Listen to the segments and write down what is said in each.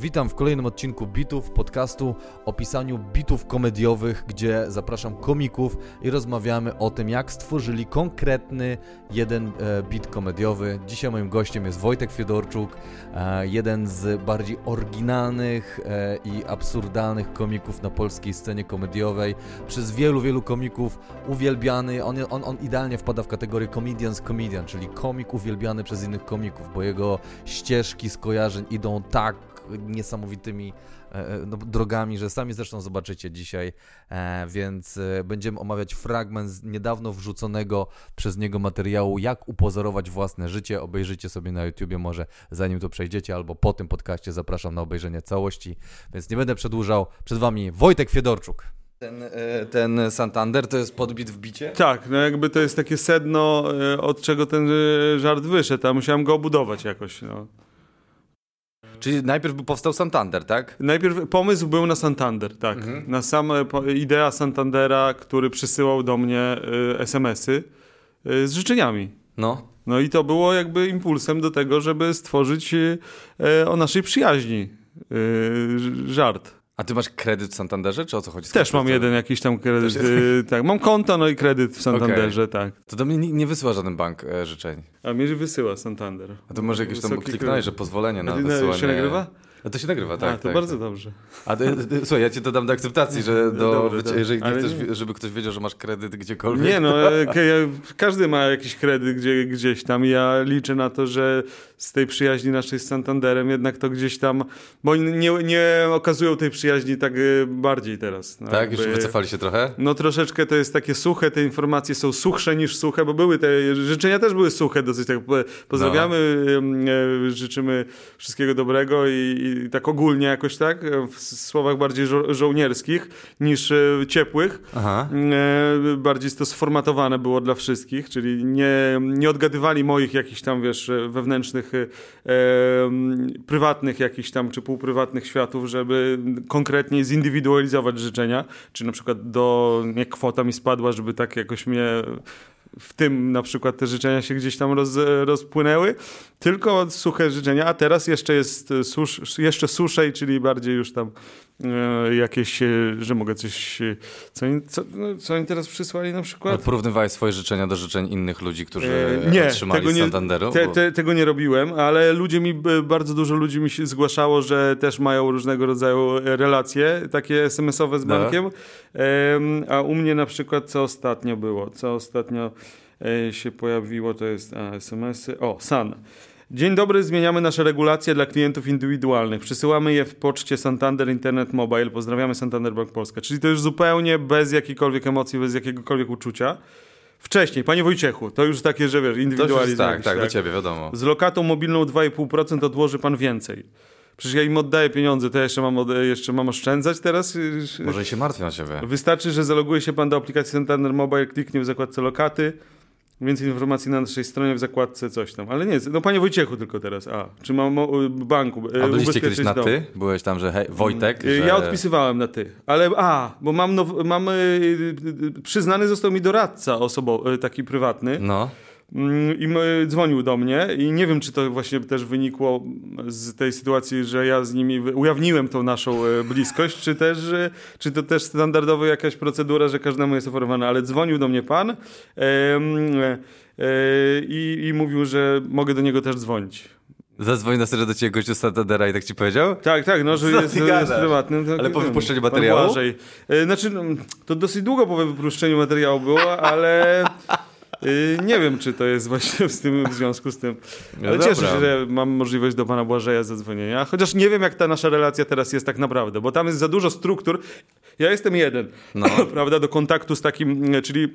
Witam w kolejnym odcinku Bitów, podcastu o pisaniu bitów komediowych, gdzie zapraszam komików i rozmawiamy o tym, jak stworzyli konkretny jeden e, bit komediowy. Dzisiaj moim gościem jest Wojtek Fiedorczuk, e, jeden z bardziej oryginalnych e, i absurdalnych komików na polskiej scenie komediowej. Przez wielu, wielu komików uwielbiany. On, on, on idealnie wpada w kategorię comedians comedian, czyli komik uwielbiany przez innych komików, bo jego ścieżki skojarzeń idą tak niesamowitymi e, e, no, drogami, że sami zresztą zobaczycie dzisiaj, e, więc będziemy omawiać fragment z niedawno wrzuconego przez niego materiału, jak upozorować własne życie. Obejrzyjcie sobie na YouTubie może zanim to przejdziecie, albo po tym podcaście zapraszam na obejrzenie całości, więc nie będę przedłużał. Przed Wami Wojtek Fiedorczuk. Ten, ten Santander to jest podbit w bicie? Tak, no jakby to jest takie sedno, od czego ten żart wyszedł, a musiałem go obudować jakoś. No. Czyli najpierw powstał Santander, tak? Najpierw pomysł był na Santander, tak. Mhm. Na sam idea Santandera, który przysyłał do mnie y, SMS-y y, z życzeniami. No. No i to było jakby impulsem do tego, żeby stworzyć y, o naszej przyjaźni żart. A ty masz kredyt w Santanderze, czy o co chodzi? Też mam jeden jakiś tam kredyt. Y, tak, mam konto, no i kredyt w Santanderze, okay. tak. To do mnie nie, nie wysyła żaden bank e, życzeń. A mnie wysyła Santander. A to może jakieś tam kliknąłeś, że pozwolenie na wysyłanie. się nagrywa? A to się nagrywa, tak. A, to tak, bardzo tak. dobrze. A to, słuchaj, ja ci to dam do akceptacji, że do, dobrze, jeżeli nie chcesz, nie. żeby ktoś wiedział, że masz kredyt gdziekolwiek. Nie, no, każdy ma jakiś kredyt gdzie, gdzieś tam. Ja liczę na to, że z tej przyjaźni naszej z Santanderem jednak to gdzieś tam, bo nie, nie okazują tej przyjaźni tak bardziej teraz. No, tak? Jakby, już wycofali się trochę? No troszeczkę to jest takie suche, te informacje są suchsze niż suche, bo były te życzenia też były suche dosyć. Tak pozdrawiamy, no. życzymy wszystkiego dobrego i, i, tak ogólnie jakoś tak, w słowach bardziej żo żołnierskich niż e, ciepłych. Aha. E, bardziej to sformatowane było dla wszystkich, czyli nie, nie odgadywali moich jakichś tam, wiesz, wewnętrznych e, prywatnych jakichś tam, czy półprywatnych światów, żeby konkretnie zindywidualizować życzenia, czy na przykład do, nie kwota mi spadła, żeby tak jakoś mnie w tym na przykład te życzenia się gdzieś tam roz, rozpłynęły, tylko suche życzenia, a teraz jeszcze jest susz, jeszcze suszej, czyli bardziej już tam e, jakieś, e, że mogę coś, e, co, co, no, co oni teraz przysłali na przykład? Ale porównywałeś swoje życzenia do życzeń innych ludzi, którzy nie, otrzymali tego nie, Santanderu? Te, te, tego nie robiłem, ale ludzie mi, bardzo dużo ludzi mi się zgłaszało, że też mają różnego rodzaju relacje, takie SMS-owe z no. bankiem, a u mnie na przykład co ostatnio było, co ostatnio się pojawiło, to jest SMS-y, o, SAN. Dzień dobry, zmieniamy nasze regulacje dla klientów indywidualnych. Przysyłamy je w poczcie Santander Internet Mobile. Pozdrawiamy Santander Bank Polska. Czyli to już zupełnie bez jakiejkolwiek emocji, bez jakiegokolwiek uczucia. Wcześniej, panie Wojciechu, to już takie, że wiesz, indywidualizm. Tak, tak, tak, do ciebie, wiadomo. Z lokatą mobilną 2,5% odłoży pan więcej. Przecież ja im oddaję pieniądze, to ja jeszcze mam, jeszcze mam oszczędzać teraz? Może się martwią o ciebie. Wystarczy, że zaloguje się pan do aplikacji Santander Mobile, kliknie w zakładce lokaty, Więcej informacji na naszej stronie w zakładce coś tam. Ale nie, no panie Wojciechu tylko teraz. A, czy mam banku. A byliście kiedyś na ty? Byłeś tam, że hej, Wojtek? Że... Ja odpisywałem na ty. Ale a, bo mam, now, mam przyznany został mi doradca osobowy, taki prywatny. No i dzwonił do mnie i nie wiem, czy to właśnie też wynikło z tej sytuacji, że ja z nimi ujawniłem tą naszą e, bliskość, czy też, czy to też standardowa jakaś procedura, że każdemu jest oferowana, ale dzwonił do mnie pan e, e, i, i mówił, że mogę do niego też dzwonić. Zadzwoń na serio do ciebie gościu Santandera i tak ci powiedział? Tak, tak, no, że jest, jest prywatnym. Tak, ale po wypuszczeniu materiału? Znaczy, no, to dosyć długo po wypuszczeniu materiału było, ale... Y, nie wiem, czy to jest właśnie w, tym, w związku z tym. No Ale no cieszę się, że mam możliwość do pana Błażeja zadzwonienia. Chociaż nie wiem, jak ta nasza relacja teraz jest tak naprawdę, bo tam jest za dużo struktur. Ja jestem jeden, no. prawda, do kontaktu z takim, czyli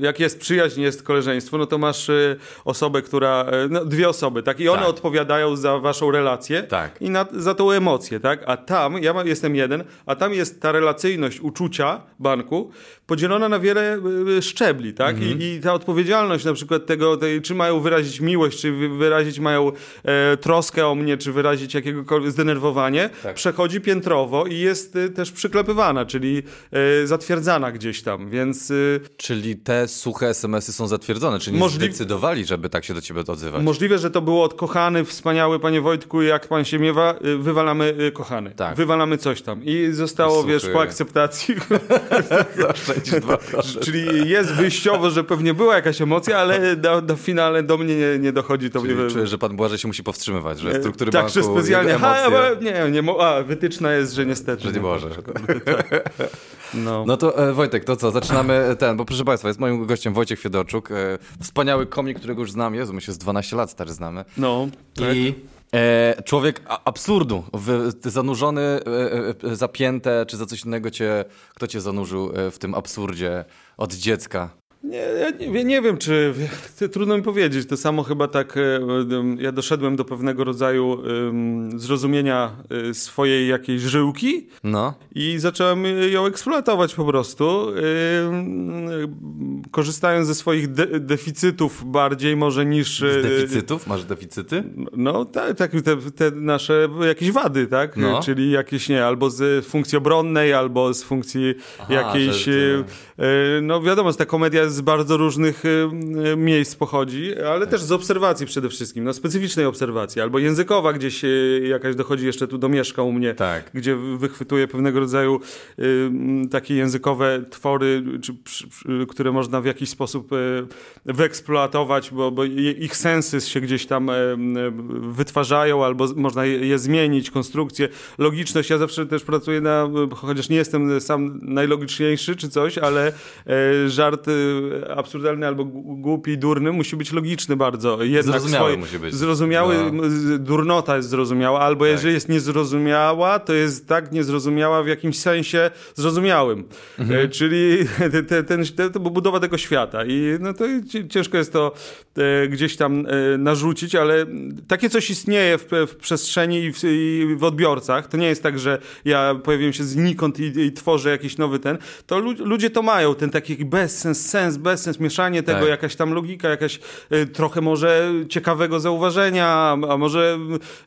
jak jest przyjaźń, jest koleżeństwo, no to masz e, osobę, która, e, no, dwie osoby, tak? I one tak. odpowiadają za waszą relację tak. i na, za tą emocję, tak? A tam, ja jestem jeden, a tam jest ta relacyjność uczucia banku podzielona na wiele szczebli, tak? Mhm. I, I, ta odpowiedzialność na przykład tego, tej, czy mają wyrazić miłość, czy wyrazić mają e, troskę o mnie, czy wyrazić jakiegokolwiek zdenerwowanie, tak. przechodzi piętrowo i jest e, też przyklepywana, czyli e, zatwierdzana gdzieś tam, więc... Czyli te suche SMS-y są zatwierdzone, czyli Możli... zdecydowali, żeby tak się do ciebie odzywać. Możliwe, że to było od kochany, wspaniały panie Wojtku, jak pan się miewa, y, wywalamy y, kochany. Tak. Wywalamy coś tam. I zostało, wiesz, po akceptacji. Czyli jest wyjściowo, że pewnie była jakaś emocja, ale do, do finale do mnie nie, nie dochodzi to. Czyli czuję, że pan Błażej się musi powstrzymywać, że struktury tak, banku... Tak, że specjalnie. Ha, nie, nie, a, wytyczna jest, że niestety. Że nie może. No. no to e, Wojtek, to co, zaczynamy ten, bo proszę Państwa, jest moim gościem Wojciech Fiedoczuk, e, wspaniały komik, którego już znam, Jezu, my się z 12 lat stary znamy. No, tak. I e, człowiek absurdu, w, zanurzony, e, e, zapięte, czy za coś innego cię, kto cię zanurzył e, w tym absurdzie od dziecka? Nie, ja nie, nie, wiem, czy trudno mi powiedzieć. To samo chyba tak. E, ja doszedłem do pewnego rodzaju um, zrozumienia e, swojej jakiejś żyłki no. i zacząłem ją eksploatować po prostu. Um, korzystając ze swoich de deficytów bardziej może niż. Z deficytów? Masz deficyty? No tak, tak te, te, nasze jakieś wady, tak? No. Czyli jakieś nie, albo z funkcji obronnej, albo z funkcji Aha, jakiejś. Że, no wiadomo, ta komedia jest z bardzo różnych y, y, miejsc pochodzi, ale też z obserwacji przede wszystkim, no specyficznej obserwacji, albo językowa gdzieś y, jakaś dochodzi jeszcze tu do mieszka u mnie, tak. gdzie wychwytuje pewnego rodzaju takie językowe twory, czy, które można w jakiś sposób wyeksploatować, bo, bo ich sensy się gdzieś tam wytwarzają, albo można je zmienić, konstrukcję, logiczność. Ja zawsze też pracuję na, chociaż nie jestem sam najlogiczniejszy czy coś, ale żart absurdalny albo głupi, durny, musi być logiczny bardzo. Jednak zrozumiały musi być. Zrozumiały, no. durnota jest zrozumiała, albo tak. jeżeli jest niezrozumiała, to jest tak niezrozumiała w jakimś sensie zrozumiałym. Mhm. E, czyli te, ten, te, te, budowa tego świata. I no to ciężko jest to e, gdzieś tam e, narzucić, ale takie coś istnieje w, w przestrzeni i w, i w, odbiorcach. To nie jest tak, że ja pojawiłem się znikąd i, i tworzę jakiś nowy ten. To lu ludzie to mają, ten taki bezsens, sens, bezsens, mieszanie tego, tak. jakaś tam logika, jakaś y, trochę może ciekawego zauważenia, a może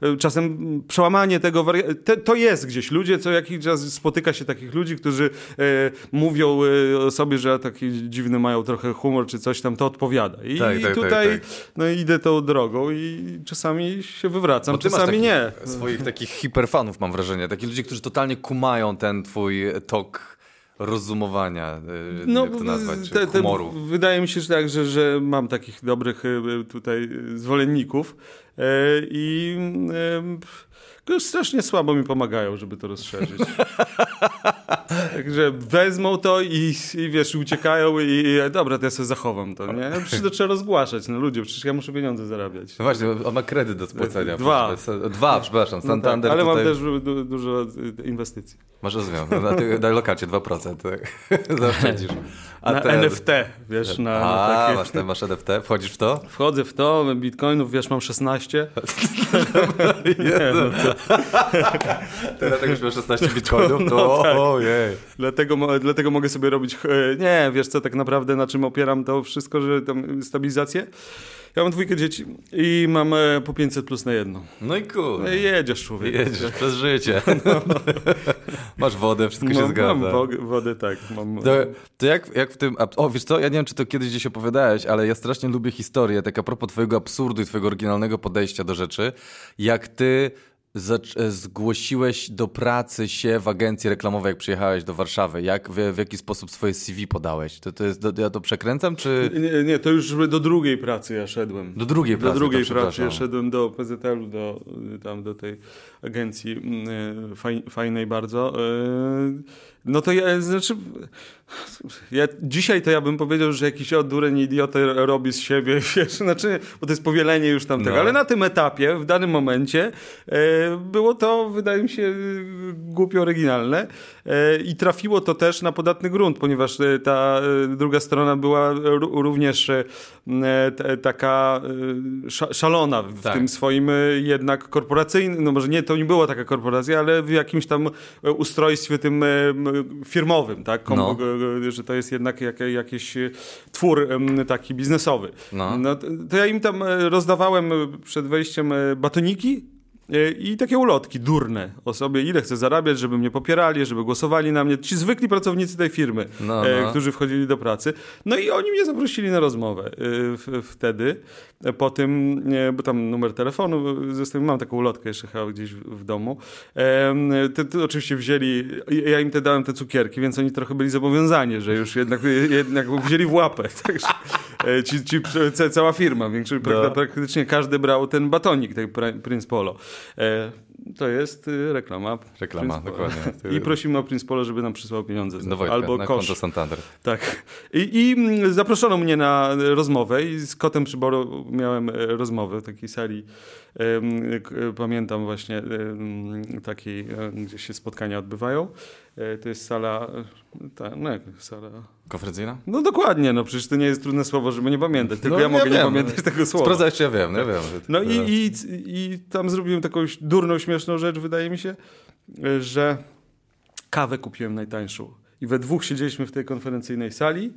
y, czasem przełamanie tego. Te, to jest gdzieś. Ludzie, co jakiś czas spotyka się takich ludzi, którzy y, mówią o sobie, że taki dziwny mają trochę humor czy coś tam, to odpowiada. I, tak, i tak, tutaj tak, tak. no, idę tą drogą i czasami się wywracam, czasami nie. Swoich takich hiperfanów mam wrażenie, takich ludzi, którzy totalnie kumają ten twój tok rozumowania, y, no, jak to nazwać, te, te, humoru. Wydaje mi się, że tak, że, że mam takich dobrych y, tutaj zwolenników e, i już strasznie słabo mi pomagają, żeby to rozszerzyć. Także wezmą to i, i wiesz, uciekają i, i dobra, to ja sobie zachowam to, nie? Przecież to trzeba rozgłaszać, no ludzie, przecież ja muszę pieniądze zarabiać. No właśnie, on ma kredyt do spłacenia. Dwa. Dwa, przepraszam, Santander no tak, Ale tutaj... mam też du dużo inwestycji. Masz rozumiem, na, na lokacie 2%, tak? Zaoszczędzisz. A na ten... NFT, wiesz, na, A, na takie... masz, te, masz NFT, wchodzisz w to? Wchodzę w to, bitcoinów, wiesz, mam 16. nie, no to... Teraz jak już masz 16 bitcoinów, to no, tak. ojej. Dlatego, dlatego mogę sobie robić, e, nie, wiesz co, tak naprawdę na czym opieram to wszystko, że tam stabilizację? Ja mam dwójkę dzieci i mam e, po 500 plus na jedno. No i kurde. No jedziesz człowiek. Jedziesz przez życie. No. Masz wodę, wszystko się zgadza. Mam wodę, tak. Mam... To, to jak, jak w tym... O, wiesz co, ja nie wiem, czy to kiedyś gdzieś opowiadałeś, ale ja strasznie lubię historię, tak a propos twojego absurdu i twojego oryginalnego podejścia do rzeczy. Jak ty E, zgłosiłeś do pracy się w agencji reklamowej, jak przyjechałeś do Warszawy? Jak, w, w jaki sposób swoje CV podałeś? To, to jest, do, ja to przekręcam, czy... Nie, nie, to już do drugiej pracy ja szedłem. Do drugiej pracy, Do drugiej pracy ja szedłem do PZL-u, do, tam do tej agencji mm, e, fajnej bardzo. No to ja, znaczy, ja, dzisiaj to ja bym powiedział, że jakiś odureń idiotę robi z siebie, wiesz, znaczy, bo to jest powielenie już tamtego, no. ale na tym etapie, w danym momencie e, było to, wydaje mi się, głupio oryginalne e, i trafiło to też na podatny grunt, ponieważ e, ta e, druga strona była również e, taka e, szalona w tak. tym swoim jednak korporacyjnym, no może nie, to nie była taka korporacja, ale w jakimś tam ustrojstwie tym firmowym, tak? No. Że to jest jednak jak, jakiś twór taki biznesowy. No. no. to ja im tam e, rozdawałem przed wejściem e, batoniki e, i takie ulotki durne o sobie, ile chcę zarabiać, żeby mnie popierali, żeby głosowali na mnie. Ci zwykli pracownicy tej firmy, no, no. którzy wchodzili do pracy. No i oni mnie zaprosili na rozmowę wtedy. Po tym, bo tam numer telefonu, zresztą mam taką ulotkę jeszcze chyba gdzieś w domu. Te, te, oczywiście wzięli, ja im te dałem te cukierki, więc oni trochę byli zobowiązani, że już jednak, jednak wzięli w łapę. Także ci, ci, cała firma, większość, no. praktycznie każdy brał ten batonik, tej Prince Polo. E, to jest y, reklama. Reklama, dokładnie. I prosimy o Prince Polo, żeby nam przysłał pieniądze. No Wojtka, albo na kosz. konto Santander. Tak. I, I, mm, zaproszono mnie na rozmowę i z Kotem Przyboru miałem e, rozmowę w takiej sali. Pamiętam właśnie takiej, e, gdzie się spotkania odbywają. E, to jest sala, ta, no jak sala... Konferencyjna? No dokładnie, no przecież to nie jest trudne słowo, żeby nie pamiętać, tylko no, ja, mogę nie pamiętać tego słowa. Sprawdzać, ja wiem, ja wiem. No i, i, i tam zrobiłem taką durną, śmieszną rzecz, wydaje mi się, że kawę kupiłem najtańszą. I we dwóch siedzieliśmy w tej konferencyjnej sali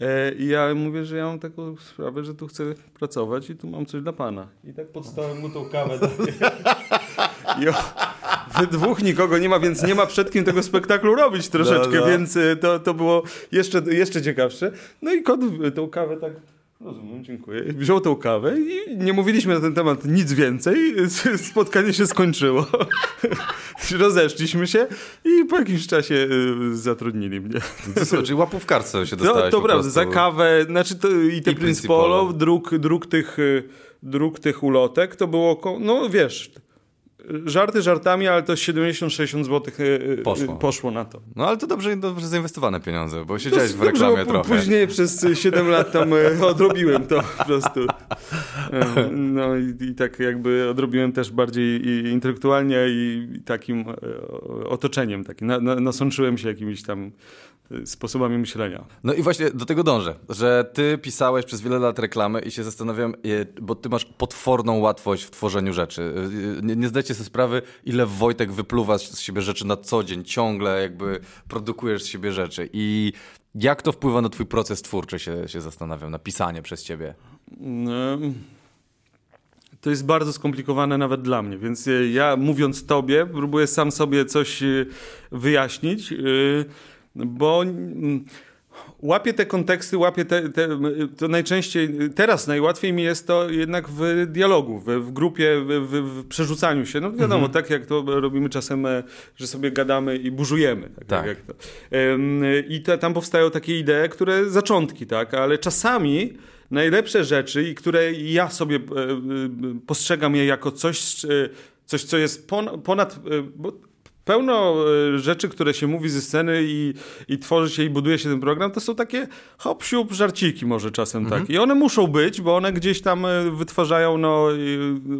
e, i ja mówię, że ja mam taką sprawę, że tu chcę pracować i tu mam coś dla pana. I tak podstałem mu tą kawę. I, o, we dwóch nikogo nie ma, więc nie ma przed kim tego spektaklu robić troszeczkę, no, no. więc e, to, to było jeszcze, jeszcze ciekawsze. No i kot tą kawę tak Rozumiem, dziękuję. Wziął tą kawę i nie mówiliśmy na ten temat nic więcej. Spotkanie się skończyło. Rozeszliśmy się i po jakimś czasie y, zatrudnili mnie. Co, czyli łapówkarce się dostałeś To, to prawda, za kawę, znaczy to, i te I Polo, druk, druk, tych, y, druk tych ulotek, to było, no wiesz, żarty żartami, ale to 70-60 zł e, poszło. poszło. na to. No ale to dobrze, dobrze zainwestowane pieniądze, bo siedziałeś w reklamie dobrze, trochę. Później przez 7 lat tam e, odrobiłem to po prostu. No i, i tak jakby odrobiłem też bardziej intelektualnie i takim otoczeniem. Takim. nasączyłem się jakimiś tam sposobami myślenia. No i właśnie do tego dążę, że ty pisałeś przez wiele lat reklamy i się zastanawiam, bo ty masz potworną łatwość w tworzeniu rzeczy. Nie, nie zdajecie sobie sprawy, ile Wojtek wypluwa z siebie rzeczy na co dzień, ciągle jakby produkujesz z siebie rzeczy i jak to wpływa na twój proces twórczy, się, się zastanawiam, na pisanie przez ciebie? No, to jest bardzo skomplikowane nawet dla mnie, więc ja mówiąc tobie, próbuję sam sobie coś wyjaśnić. Bo mm, łapię te konteksty, łapię te, te, to najczęściej, teraz najłatwiej mi jest to jednak w dialogu, w, w grupie, w, w, przerzucaniu się. No wiadomo, mhm. tak jak to robimy czasem, e, że sobie gadamy i burzujemy. Tak, tak. Jak to. I to, tam powstają takie idee, które zaczątki, tak, ale czasami najlepsze rzeczy i które ja sobie e, e, postrzegam je jako coś, coś co jest ponad, bo pełno e, rzeczy, które się mówi ze sceny i, i tworzy się i buduje się ten program, to są takie hop, siup, żarciki może czasem mhm. tak. I one muszą być, bo one gdzieś tam e, wytwarzają, no,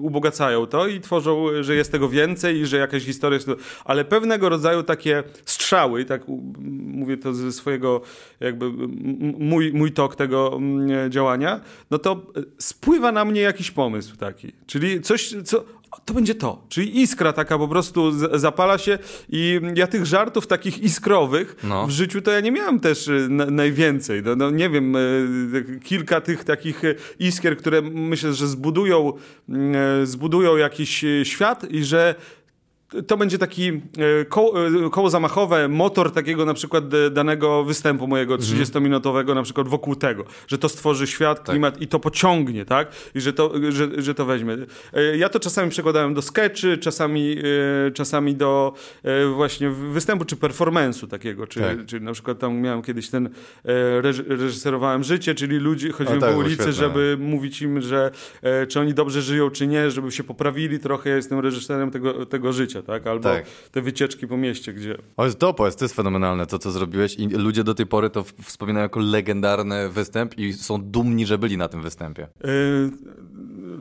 ubogacają to i tworzą, że jest tego więcej i że jakaś historia jest... Ale pewnego rodzaju takie strzały, tak mówię to ze swojego jakby mój, mój tok tego działania, no to spływa na mnie jakiś pomysł taki. Czyli coś, co to będzie to. Czyli iskra taka po prostu zapala się i ja tych żartów takich iskrowych no. w życiu to ja nie miałem też y, na, najwięcej. No, no, nie wiem, y, kilka tych takich y, iskier, które myślę, że zbudują, zbudują jakiś świat i że to będzie taki e, koło, e, koło, zamachowe, motor takiego na przykład danego występu mojego 30-minutowego mhm. na przykład wokół tego, że to stworzy świat, tak. klimat tak. i to pociągnie, tak? I że to, że, że to weźmie. E, ja to czasami przekładałem do sketchy, czasami, czasami do właśnie występu czy performance'u takiego, czy, tak. czy na przykład tam miałem kiedyś ten reżyserowałem życie, czyli ludzi, chodziłem tak, po ulicy, żeby mówić im, że czy oni dobrze żyją, czy nie, żeby się poprawili trochę, ja jestem reżyserem tego, tego życia tak? Albo tak. te wycieczki po mieście, gdzie... O, jest to, to jest fenomenalne to, co zrobiłeś i ludzie do tej pory to wspominają jako legendarny występ i są dumni, że byli na tym występie. Yy,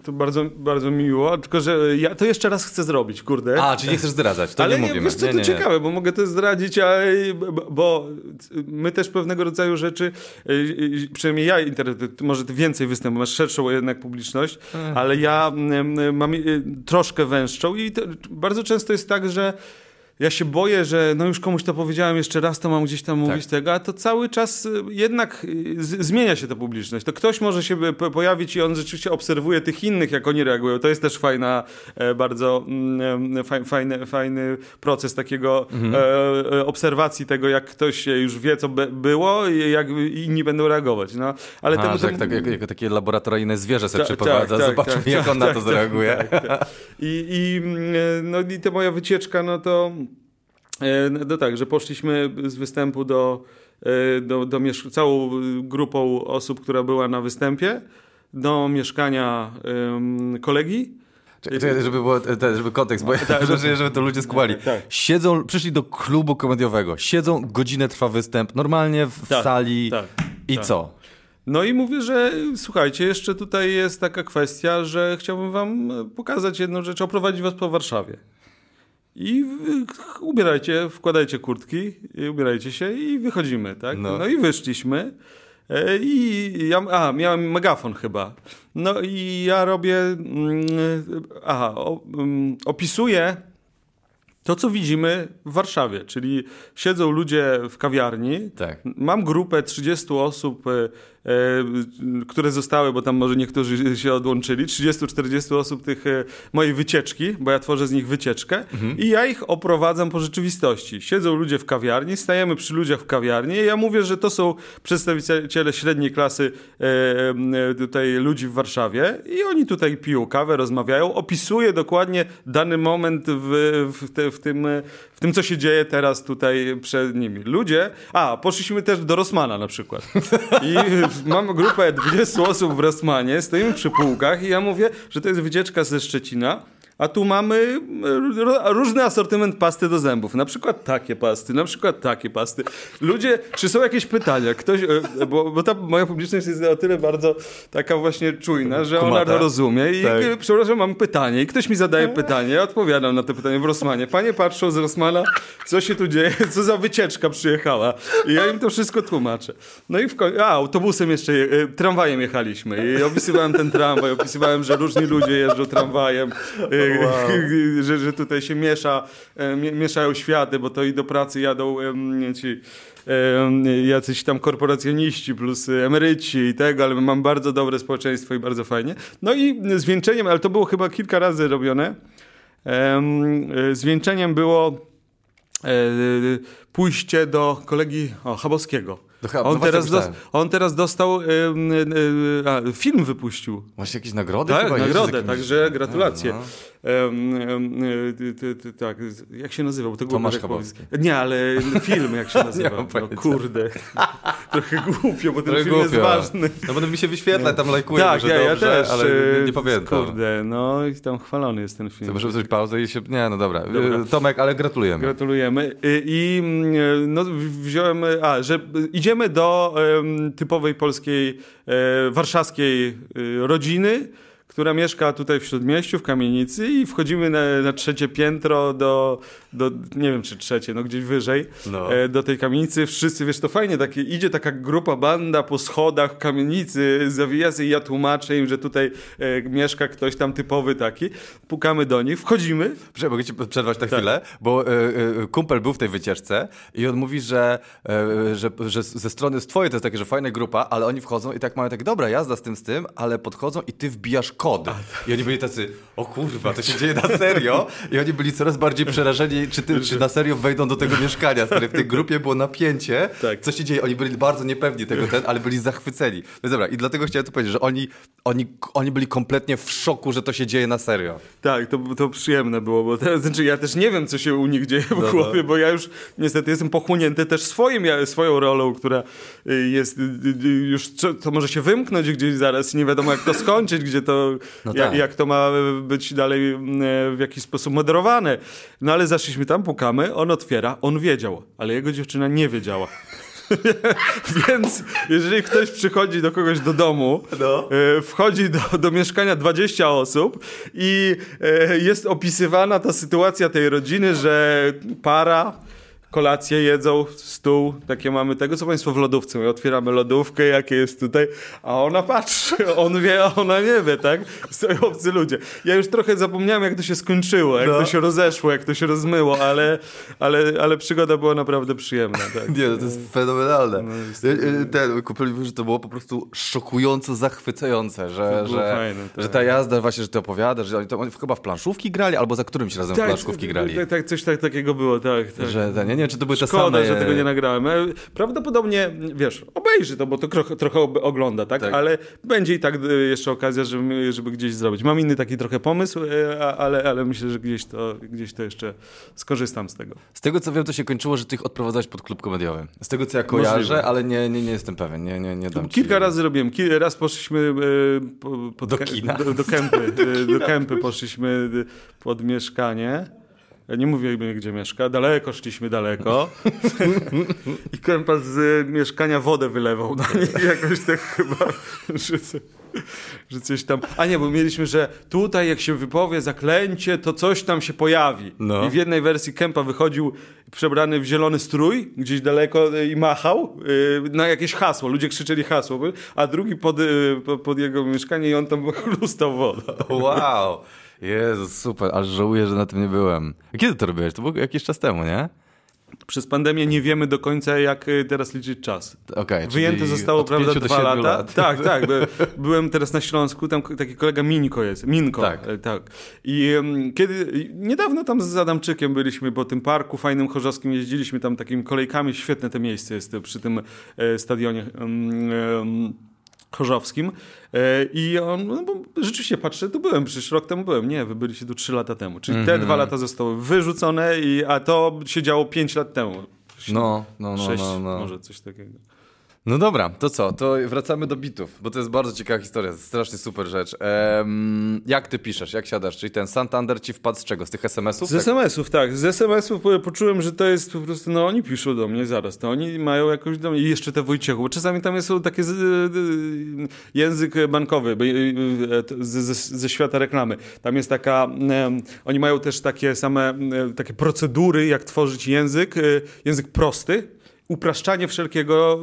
to bardzo, bardzo miło, tylko że ja to jeszcze raz chcę zrobić, kurde. A, czyli nie chcesz zdradzać, to Ale nie, nie mówimy. wiesz co, nie, to ciekawe, bo mogę to zdradzić, a, bo my też pewnego rodzaju rzeczy, y, y, przynajmniej ja, może ty więcej występów, masz szerszą jednak publiczność, ale ja mam y, troszkę węższą i bardzo często jest tak, że ja się boję, że no już komuś to powiedziałem jeszcze raz, to mam gdzieś tam mówić tak. tego, a to cały czas y, jednak y, zmienia się ta publiczność. To ktoś może się pojawić i on rzeczywiście obserwuje tych innych, jak oni reagują. To jest też fajna, e, bardzo mm, e, fajny, fajny proces takiego mhm. E, obserwacji tego, jak ktoś już wie, co było i jak inni będą reagować. No, ale Aha, temu, temu... Tak, tak, jak, takie laboratoryjne zwierzę sobie ta, przeprowadza, tak, zobaczmy tak, jak on na to tak, tak, zareaguje. Tak, I, i, mm, no, I ta moja wycieczka, no to no tak, że poszliśmy z występu do, e, do, do całą grupą osób, która była na występie, do mieszkania um, kolegi. Czekaj, żeby, było, żeby kontekst, bo ja tak, żeby, żeby to ludzie skłali. Tak. Siedzą, przyszli do klubu komediowego, siedzą, godzinę trwa występ, normalnie w tak, sali tak, i tak. co? No i mówię, że słuchajcie, jeszcze tutaj jest taka kwestia, że chciałbym wam pokazać jedną rzecz, oprowadzić was po Warszawie. I ubierajcie, wkładajcie kurtki, ubierajcie się i wychodzimy, tak? No, no i wyszliśmy. E, I ja, a, miałem megafon chyba. No i ja robię, mm, aha, mm, opisuję to, co widzimy w Warszawie, czyli siedzą ludzie w kawiarni. Tak. Mam grupę 30 osób e, które zostały, bo tam może niektórzy się odłączyli, 30-40 osób tych e, mojej wycieczki, bo ja tworzę z nich wycieczkę mhm. i ja ich oprowadzam po rzeczywistości. Siedzą ludzie w kawiarni, stajemy przy ludziach w kawiarni i ja mówię, że to są przedstawiciele średniej klasy e, tutaj ludzi w Warszawie i oni tutaj piją kawę, rozmawiają, opisuję dokładnie dany moment w, w, te, w, tym, w tym, co się dzieje teraz tutaj przed nimi. Ludzie, a, poszliśmy też do Rosmana na przykład. I mam grupę 20 osób w Rosmanie, stoimy przy półkach i ja mówię, że to jest wycieczka ze Szczecina a tu mamy e, różny asortyment pasty do zębów. Na przykład takie pasty, na przykład takie pasty. Ludzie, czy są jakieś pytania? Ktoś, e, bo, bo ta moja publiczność jest o tyle bardzo taka właśnie czujna, że Kumata. ona to rozumie. I tak. przepraszam, mam pytanie. I ktoś mi zadaje pytanie, ja odpowiadam na to pytanie w Rosmanie. Panie patrzą z Rosmana, co się tu dzieje, co za wycieczka przyjechała. I ja im to wszystko tłumaczę. No i w końcu, a autobusem jeszcze, e, tramwajem jechaliśmy. I opisywałem ten tramwaj, opisywałem, że różni ludzie jeżdżą tramwajem wow. że, że tutaj się miesza, e, mieszają światy, bo to i do pracy jadą ci jacyś tam korporacjoniści plus emeryci i tego, ale mam bardzo dobre społeczeństwo i bardzo fajnie. No i zwieńczeniem, ale to było chyba kilka razy robione, zwieńczeniem było e, pójście do kolegi o, Chabowskiego on, no teraz dos, on teraz dostał y, y, a, film wypuścił. Właśnie jakieś nagrody? Tak, nagrodę, jakimś... także gratulacje. No. Tak, jak się nazywał? To Tomasz Chabowski. Nie, ale film jak się nazywa. no, kurde. Trochę głupio, bo ten Trochę film głupio. jest ważny. No bo mi się wyświetla, tam lajkuję tak, ja, ja dobrze, też, ale nie, nie pamiętam. Kurde, no i tam chwalony jest ten film. Może zrobić pauzę i się... Nie, no dobra. dobra. Tomek, ale gratulujemy. Gratulujemy. I, i no, wziąłem... A, że idziemy do typowej polskiej, e, warszawskiej e, rodziny, która mieszka tutaj w Śródmieściu, w kamienicy i wchodzimy na, na trzecie piętro do, do, nie wiem czy trzecie, no gdzieś wyżej, no. e, do tej kamienicy. Wszyscy, wiesz, to fajnie, takie, idzie taka grupa, banda po schodach kamienicy, zawija się i ja tłumaczę im, że tutaj e, mieszka ktoś tam typowy taki. Pukamy do nich, wchodzimy. Przepraszam, mogę ci przerwać na tak. chwilę, bo e, e, kumpel był w tej wycieczce i on mówi, że, e, że, że ze strony z twojej to jest takie, że fajna grupa, ale oni wchodzą i tak mają tak, dobra, jazda z tym, z tym, ale podchodzą i ty wbijasz I oni byli tacy, o kurwa, to się dzieje na serio? I oni byli coraz bardziej przerażeni, czy, ty, czy na serio wejdą do tego mieszkania, stary. W tej grupie było napięcie, tak. co się dzieje. Oni byli bardzo niepewni tego, ten, ale byli zachwyceni. No dobra, i dlatego chciałem tu powiedzieć, że oni, oni, oni byli kompletnie w szoku, że to się dzieje na serio. Tak, to, to przyjemne było, bo to, znaczy ja też nie wiem, co się u nich dzieje w no, no. głowie, bo ja już niestety jestem pochłonięty też swoim, swoją rolą, która y, jest y, y, już, to może się wymknąć gdzieś zaraz, nie wiadomo jak to skończyć, gdzie to no tak. jak, jak, to ma być dalej e, w jakiś sposób moderowane. No ale zaszliśmy tam, pukamy, on otwiera, on wiedział, ale jego dziewczyna nie wiedziała. Więc jeżeli ktoś przychodzi do kogoś do domu, no. E, wchodzi do, do mieszkania 20 osób i e, jest opisywana ta sytuacja tej rodziny, że para kolację jedzą, stół, takie mamy tego, co państwo w lodówce. My otwieramy lodówkę, jakie jest tutaj, a ona patrzy, on wie, a ona nie wie, tak? Stoją obcy ludzie. Ja już trochę zapomniałem, jak to się skończyło, jak no. to się rozeszło, jak to się rozmyło, ale, ale, ale przygoda była naprawdę przyjemna. Tak? Nie, no to jest fenomenalne. No, jest... Ten, że to było po prostu szokująco zachwycające, że, że, fajne, tak. że ta jazda właśnie, że ty opowiadasz, że oni, to, oni chyba w planszówki grali, albo za którymś razem tak, w planszówki grali. Tak, tak, coś tak, takiego było, tak. tak. Że, nie, nie wiem, czy to były Szkoda, te same... że tego nie nagrałem. E, prawdopodobnie, wiesz, obejrzy to, bo to trochę, trochę ogląda, tak? tak? Ale będzie i tak e, jeszcze okazja, żeby, żeby gdzieś zrobić. Mam inny taki trochę pomysł, e, ale, ale myślę, że gdzieś to, gdzieś to jeszcze skorzystam z tego. Z tego, co wiem, to się kończyło, że ty ich odprowadzałeś pod klub komediowy. Z tego, co ja kojarzę, Możliwe. ale nie, nie, nie jestem pewien. Nie, nie, nie dam Kilka ci... razy robiłem. Raz poszliśmy pod do kina. Do, do kępy. do, do kępy poszliśmy pod mieszkanie. Nie mówię, gdzie mieszka. Daleko szliśmy daleko. I kępa z mieszkania wodę wylewał na nie. Jakoś tak chyba, że, że coś tam... A nie, bo mieliśmy, że tutaj jak się wypowie zaklęcie, to coś tam się pojawi. No. I w jednej wersji kępa wychodził przebrany w zielony strój, gdzieś daleko i machał yy, na jakieś hasło. Ludzie krzyczeli hasło, a drugi pod, yy, pod jego mieszkanie i on tam chlustał wodę. Wow. Jezus, super, aż żałuję, że na tym nie byłem. Kiedy to robiłeś? To było jakiś czas temu, nie? Przez pandemię nie wiemy do końca, jak y, teraz liczyć czas. Okay, Wyjęte zostało, prawda, dwa lata. Lat. Tak, tak. Byłem teraz na Śląsku, tam taki kolega Minko jest. Minko, tak. E, tak. I um, kiedy, niedawno tam z Adamczykiem byliśmy po tym parku fajnym chorzowskim, jeździliśmy tam takimi kolejkami, świetne to miejsce jest przy tym e, stadionie. Um, Chorzowskim e, i on, no, rzeczywiście patrzę, tu byłem, przecież rok temu byłem, nie, wy byliście tu trzy lata temu, czyli mm -hmm. te mhm. dwa lata zostały wyrzucone, i, a to się działo pięć lat temu. No, no, no, Sześć, no, no. może coś takiego. No dobra, to co? To wracamy do bitów, bo to jest bardzo ciekawa historia, strasznie super rzecz. Ehm, jak ty piszesz, jak siadasz? Czyli ten Santander ci wpadł z czego? Z tych SMS-ów? Z tak? SMS-ów, tak. Z SMS-ów poczułem, że to jest po prostu, no oni piszą do mnie zaraz, to oni mają jakąś do mnie i jeszcze te Wojciechu, bo czasami tam jest takie z, język bankowy ze, ze, świata reklamy. Tam jest taka, oni mają też takie same, takie procedury, jak tworzyć język, e, język prosty, upraszczanie wszelkiego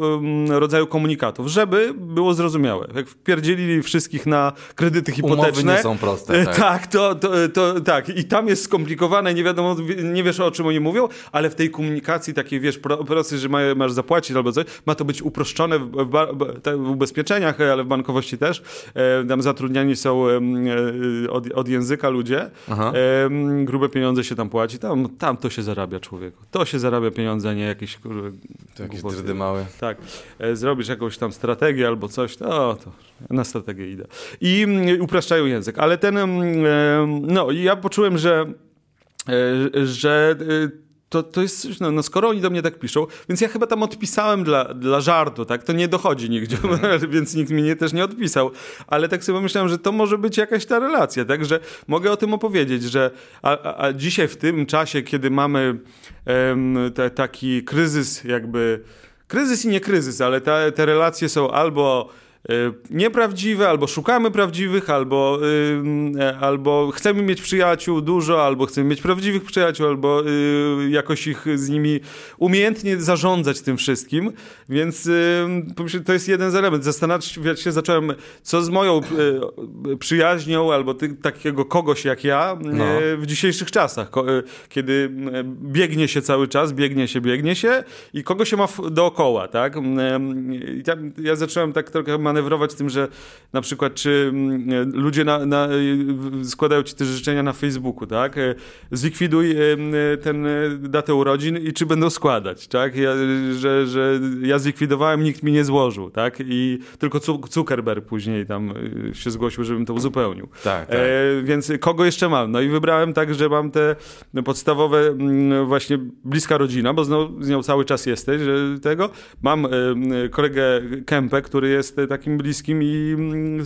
rodzaju komunikatów, żeby było zrozumiałe. Jak wpierdzielili wszystkich na kredyty hipoteczne. Umowy nie są proste. E, tak, tak to, to, to, tak. I tam jest skomplikowane, nie wiadomo, nie wiesz o czym oni mówią, ale w tej komunikacji takiej, wiesz, prosty, że masz zapłacić albo coś, ma to być uproszczone w, w, ubezpieczeniach, ale w bankowości też. E, tam zatrudniani są e, od, od, języka ludzie. E, grube pieniądze się tam płaci. Tam, tam to się zarabia człowieku. To się zarabia pieniądze, a nie jakieś to jakieś drdy małe. Tak. E, zrobisz jakąś tam strategię albo coś, to, to na strategię idę. I mm, upraszczają język. Ale ten, mm, e, no ja poczułem, że e, że to, to jest, no, no, skoro oni do mnie tak piszą, więc ja chyba tam odpisałem dla, dla żartu, tak? To nie dochodzi nigdzie, mm. więc nikt mi nie, też nie odpisał. Ale tak sobie myślałem, że to może być jakaś ta relacja, tak? Że mogę o tym opowiedzieć, że a, a dzisiaj w tym czasie, kiedy mamy um, te, taki kryzys jakby, kryzys i nie kryzys, ale te, te relacje są albo nieprawdziwe, albo szukamy prawdziwych, albo, yy, albo chcemy mieć przyjaciół dużo, albo chcemy mieć prawdziwych przyjaciół, albo yy, jakoś ich z nimi umiejętnie zarządzać tym wszystkim. Więc yy, to jest jeden z elementów. Zastanawiać się zacząłem, co z moją y, przyjaźnią, albo ty, takiego kogoś jak ja no. w dzisiejszych czasach, kiedy biegnie się cały czas, biegnie się, biegnie się i kogo się ma dookoła, tak? Ja, ja zacząłem tak trochę manewrować tym, że na przykład czy mm, ludzie na, na, składają ci te życzenia na Facebooku, tak? E, zlikwiduj e, ten e, datę urodzin i czy będą składać, tak? Ja, że, że ja zlikwidowałem, nikt mi nie złożył, tak? I tylko Zuckerberg później tam się zgłosił, żebym to uzupełnił. Tak, tak. E, więc kogo jeszcze mam? No i wybrałem tak, że mam te podstawowe właśnie bliska rodzina, bo z nią, z nią cały czas jesteś, że tego. Mam kolegę Kempę, który jest tak takim bliskim i mm,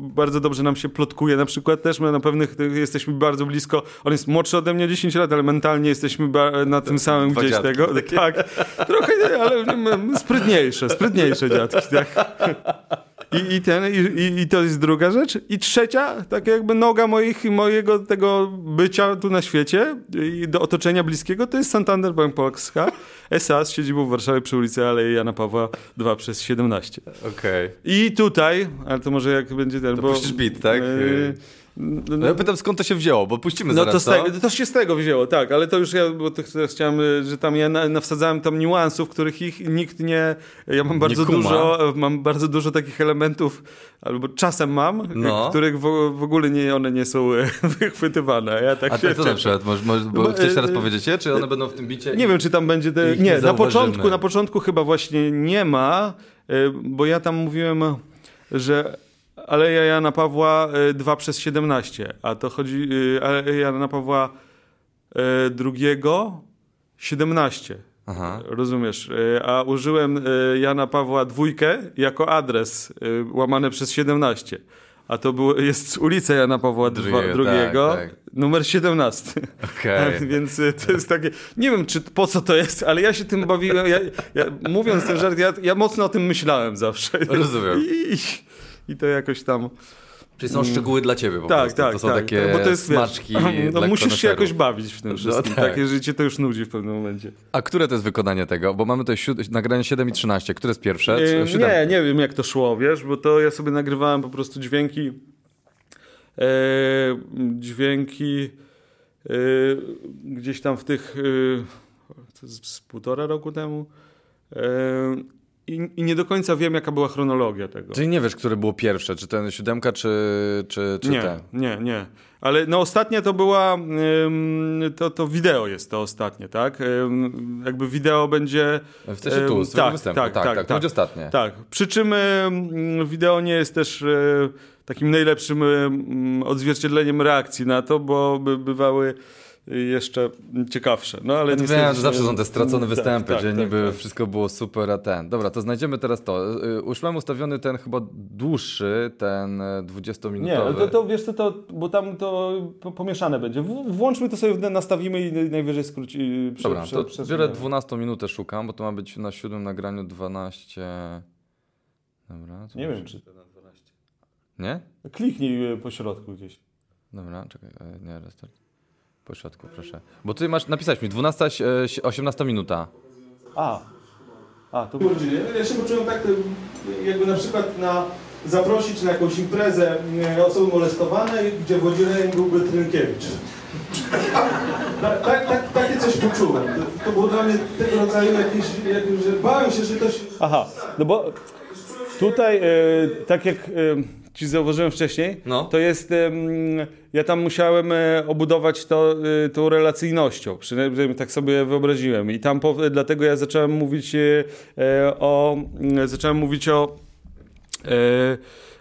bardzo dobrze nam się plotkuje na przykład też. My na pewnych jesteśmy bardzo blisko. On jest młodszy ode mnie 10 lat, ale mentalnie jesteśmy na tym samym Dwa gdzieś tego. Tak, trochę, ale sprytniejsze, sprytniejsze dziadki. Tak. I, i, ten, i, i, to jest druga rzecz. I trzecia, tak jakby noga moich, mojego tego bycia tu na świecie i do otoczenia bliskiego, to jest Santander Bank Polska SA z siedzibą w Warszawie przy ulicy Alei Jana Pawła 2 przez 17. Okej. Okay. I tutaj, ale to może jak będzie ten... To bo, bit, tak? Yy, no ja pytam skąd to się wzięło, bo puścimy no zaraz to, tego, to się z tego wzięło, tak, ale to już ja, bo to chciałem, że tam ja nawsadzałem tam niuansów, których ich nikt nie, ja mam bardzo dużo, mam bardzo dużo takich elementów, albo czasem mam, no. których w, w, ogóle nie, one nie są wychwytywane. Ja tak A to, to na przykład, może, może, bo no, chcesz teraz e, powiedzieć je, czy one będą w tym bicie? Nie wiem, czy tam będzie, te, nie, nie na początku, na początku chyba właśnie nie ma, e, bo ja tam mówiłem, że Aleja Jana Pawła 2 y, przez 17, a to chodzi y, Aleja Jana Pawła y, 17. Aha. Rozumiesz? A użyłem Jana Pawła dwójkę jako adres łamane przez 17. A to było, jest ulica Jana Pawła II, tak, tak. numer 17. Okay. Więc to jest takie. Nie wiem, czy po co to jest, ale ja się tym bawiłem. Ja, ja, mówiąc ten żart, ja, ja mocno o tym myślałem zawsze. Rozumiem. I, i to jakoś tam... Czyli są szczegóły dla ciebie po tak, prostu. Tak, to są tak, takie bo to jest, smaczki wiesz, no, Musisz się jakoś bawić w tym no wszystkim. No, tak. Takie życie to już nudzi w pewnym momencie. A które to jest wykonanie tego? Bo mamy tutaj nagranie 7 i 13. Które jest pierwsze? Yy, nie, nie wiem jak to szło, wiesz, bo to ja sobie nagrywałem po prostu dźwięki e, dźwięki e, gdzieś tam w tych e, z półtora roku temu i, I, nie do końca wiem, jaka była chronologia tego. Czyli nie wiesz, które było pierwsze, czy ten siódemka, czy, czy, czy nie, ten? Nie, nie. Ale no ostatnie to była, to, to wideo jest to ostatnie, tak? jakby wideo będzie... W sensie tu, z tak, występu. Tak, tak, tak, tak, to będzie ostatnie. Tak, przy czym wideo nie jest też e, takim najlepszym odzwierciedleniem reakcji na to, bo by, bywały jeszcze ciekawsze. No ale no, wiem, że zawsze są te stracone tak, występy, tak, że tak, niby tak. wszystko było super, a ten. Dobra, to znajdziemy teraz to. Y, uszłem ustawiony ten chyba dłuższy, ten 20-minutowy. Nie, to, to wiesz co, to, bo tam to pomieszane będzie. włączmy to sobie, nastawimy i najwyżej skróci. Prze, Dobra, prze, to biorę 12 minutę szukam, bo to ma być na siódmym nagraniu 12... Dobra. Nie wiem, czy to na 12. Nie? Kliknij po środku gdzieś. Dobra, czekaj, nie, restart. Po środku, proszę. Bo tutaj masz, napisać mi 12, 18 minuta. A, a to godziny. Ja się poczułem tak, jakby na przykład na zaprosić na jakąś imprezę e, osoby molestowane, gdzie wodzirejem byłby Trynkiewicz. Tak, tak, tak, takie coś poczułem. To, to, było dla mnie tego rodzaju jakieś, jakieś że bałem się, że to się... Aha, no bo tutaj, e, tak jak... E, ci zauważyłem wcześniej, no. to jest, ja tam musiałem e, obudować to tą relacyjnością, przynajmniej tak sobie wyobraziłem i tam po, dlatego ja zacząłem mówić o, zacząłem mówić o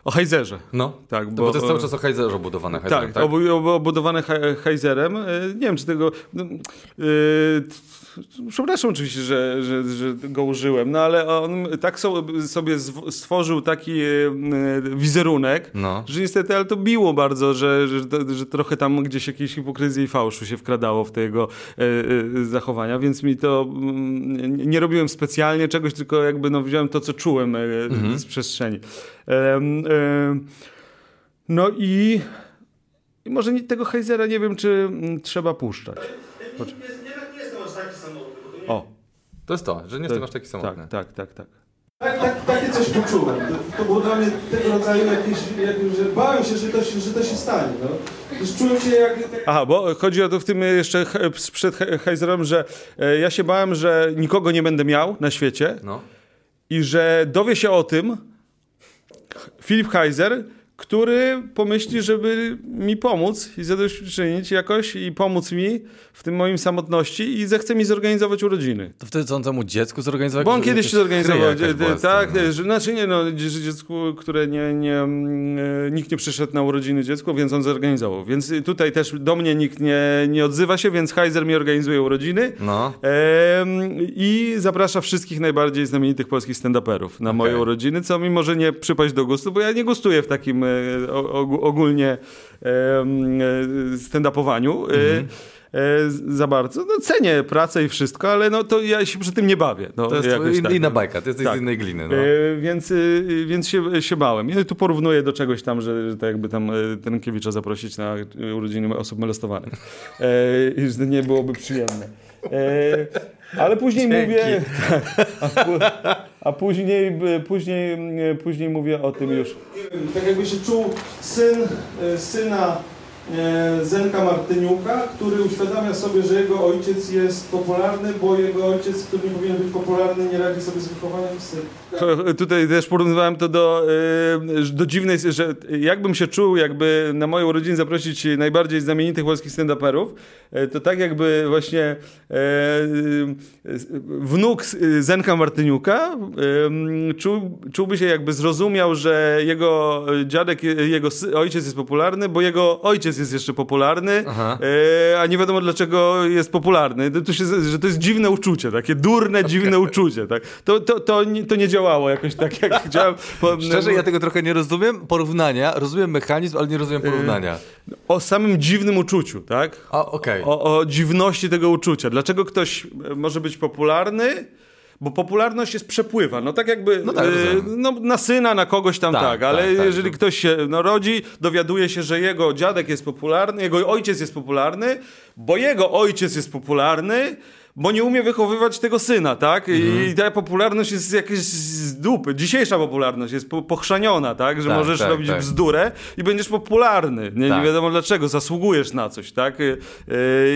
o Heizerze. No, tak, bo, bo to jest cały czas o Heizerze obudowane. tak, tak? obudowane Heizerem. Nie wiem, czy tego... No, przepraszam oczywiście, że, że, że go użyłem, no ale on tak sobie stworzył taki e, wizerunek, no. że niestety, ale to biło bardzo, że, że, że trochę tam gdzieś jakieś hipokryzji i fałszu się wkradało w te jego e, e, zachowania, więc mi to mm, nie robiłem specjalnie czegoś, tylko jakby no, wziąłem to, co czułem mhm. z przestrzeni. No i, i może tego Heizera nie wiem, czy mm, trzeba puszczać. O. To jest to, że nie jestem aż taki samotny. Tak, tak, tak, tak. Tak, tak, takie coś poczułem. To, to, było dla mnie tego rodzaju jakieś, że bałem się, że to się, że to się stanie. No. Już czułem się jak... Aha, bo chodzi o to w tym jeszcze przed Heizerem, że e, ja się bałem, że nikogo nie będę miał na świecie no. i że dowie się o tym Filip Heiser, który pomyśli, żeby mi pomóc i zadośćuczynić jakoś i pomóc mi w tym moim samotności i zechce mi zorganizować urodziny. To wtedy co on temu dziecku zorganizował? Bo on kiedyś się zorganizował. Tak, no. że, znaczy nie, no, dziecku, które nie, nie, mm, e, nikt nie przyszedł na urodziny dziecku, więc on zorganizował. Więc tutaj też do mnie nikt nie, nie odzywa się, więc Heiser mi organizuje urodziny no. e, i zaprasza wszystkich najbardziej znamienitych polskich stand-uperów na okay. moje urodziny, co mi może nie przypaść do gustu, bo ja nie gustuję w takim e, ogólnie stand-upowaniu. Mhm. za bardzo. No, cenię pracę i wszystko, ale no to ja się przy tym nie bawię. No, to jest in, tak. inna bajka, ty jesteś tak. z innej gliny. No. więc więc się, się bałem. Tu porównuję do czegoś tam, że, że tak jakby tam Trynkiewicza zaprosić na urodziny osób molestowanych. I że nie byłoby przyjemne. Ale później Dzięki. mówię. Tak, a, a, później, później, później mówię o tym już. Tak jakby się czuł syn syna E, Zenka Martyniuka, który uświadamia sobie, że jego ojciec jest popularny, bo jego ojciec, który nie powinien być popularny, nie radzi sobie z wychowaniem syna. Tutaj też porównywałem to do, e, do dziwnej, że jakbym się czuł, jakby na moją rodzinę zaprosić najbardziej znamienitych polskich stand-uperów, e, to tak jakby właśnie wnuk Zenka Martyniuka czuł, czułby się jakby zrozumiał, że jego dziadek, jego ojciec jest popularny, bo jego ojciec jest jeszcze popularny, e, a nie wiadomo dlaczego jest popularny. To, to się, że to jest dziwne uczucie, takie durne, okay. dziwne uczucie. Tak? To, to, to, nie, to nie działało jakoś tak, jak chciałem. Szczerze, ja tego trochę nie rozumiem. Porównania, rozumiem mechanizm, ale nie rozumiem porównania. E, o samym dziwnym uczuciu, tak? Okay. o, o dziwności tego uczucia. Dlaczego ktoś może być popularny, bo popularność jest przepływa. No tak jakby no, tak, yy, no, na syna, na kogoś tam tak, tak ale tak, tak, jeżeli ktoś się no, rodzi, dowiaduje się, że jego dziadek jest popularny, jego ojciec jest popularny, bo jego ojciec jest popularny, bo nie umie wychowywać tego syna, tak? Mhm. I ta popularność jest jakaś z dupy. Dzisiejsza popularność jest po, pochrzaniona, tak? Że tak, możesz tak, robić tak. bzdurę i będziesz popularny. Nie, tak. nie wiadomo dlaczego, zasługujesz na coś, tak? Yy,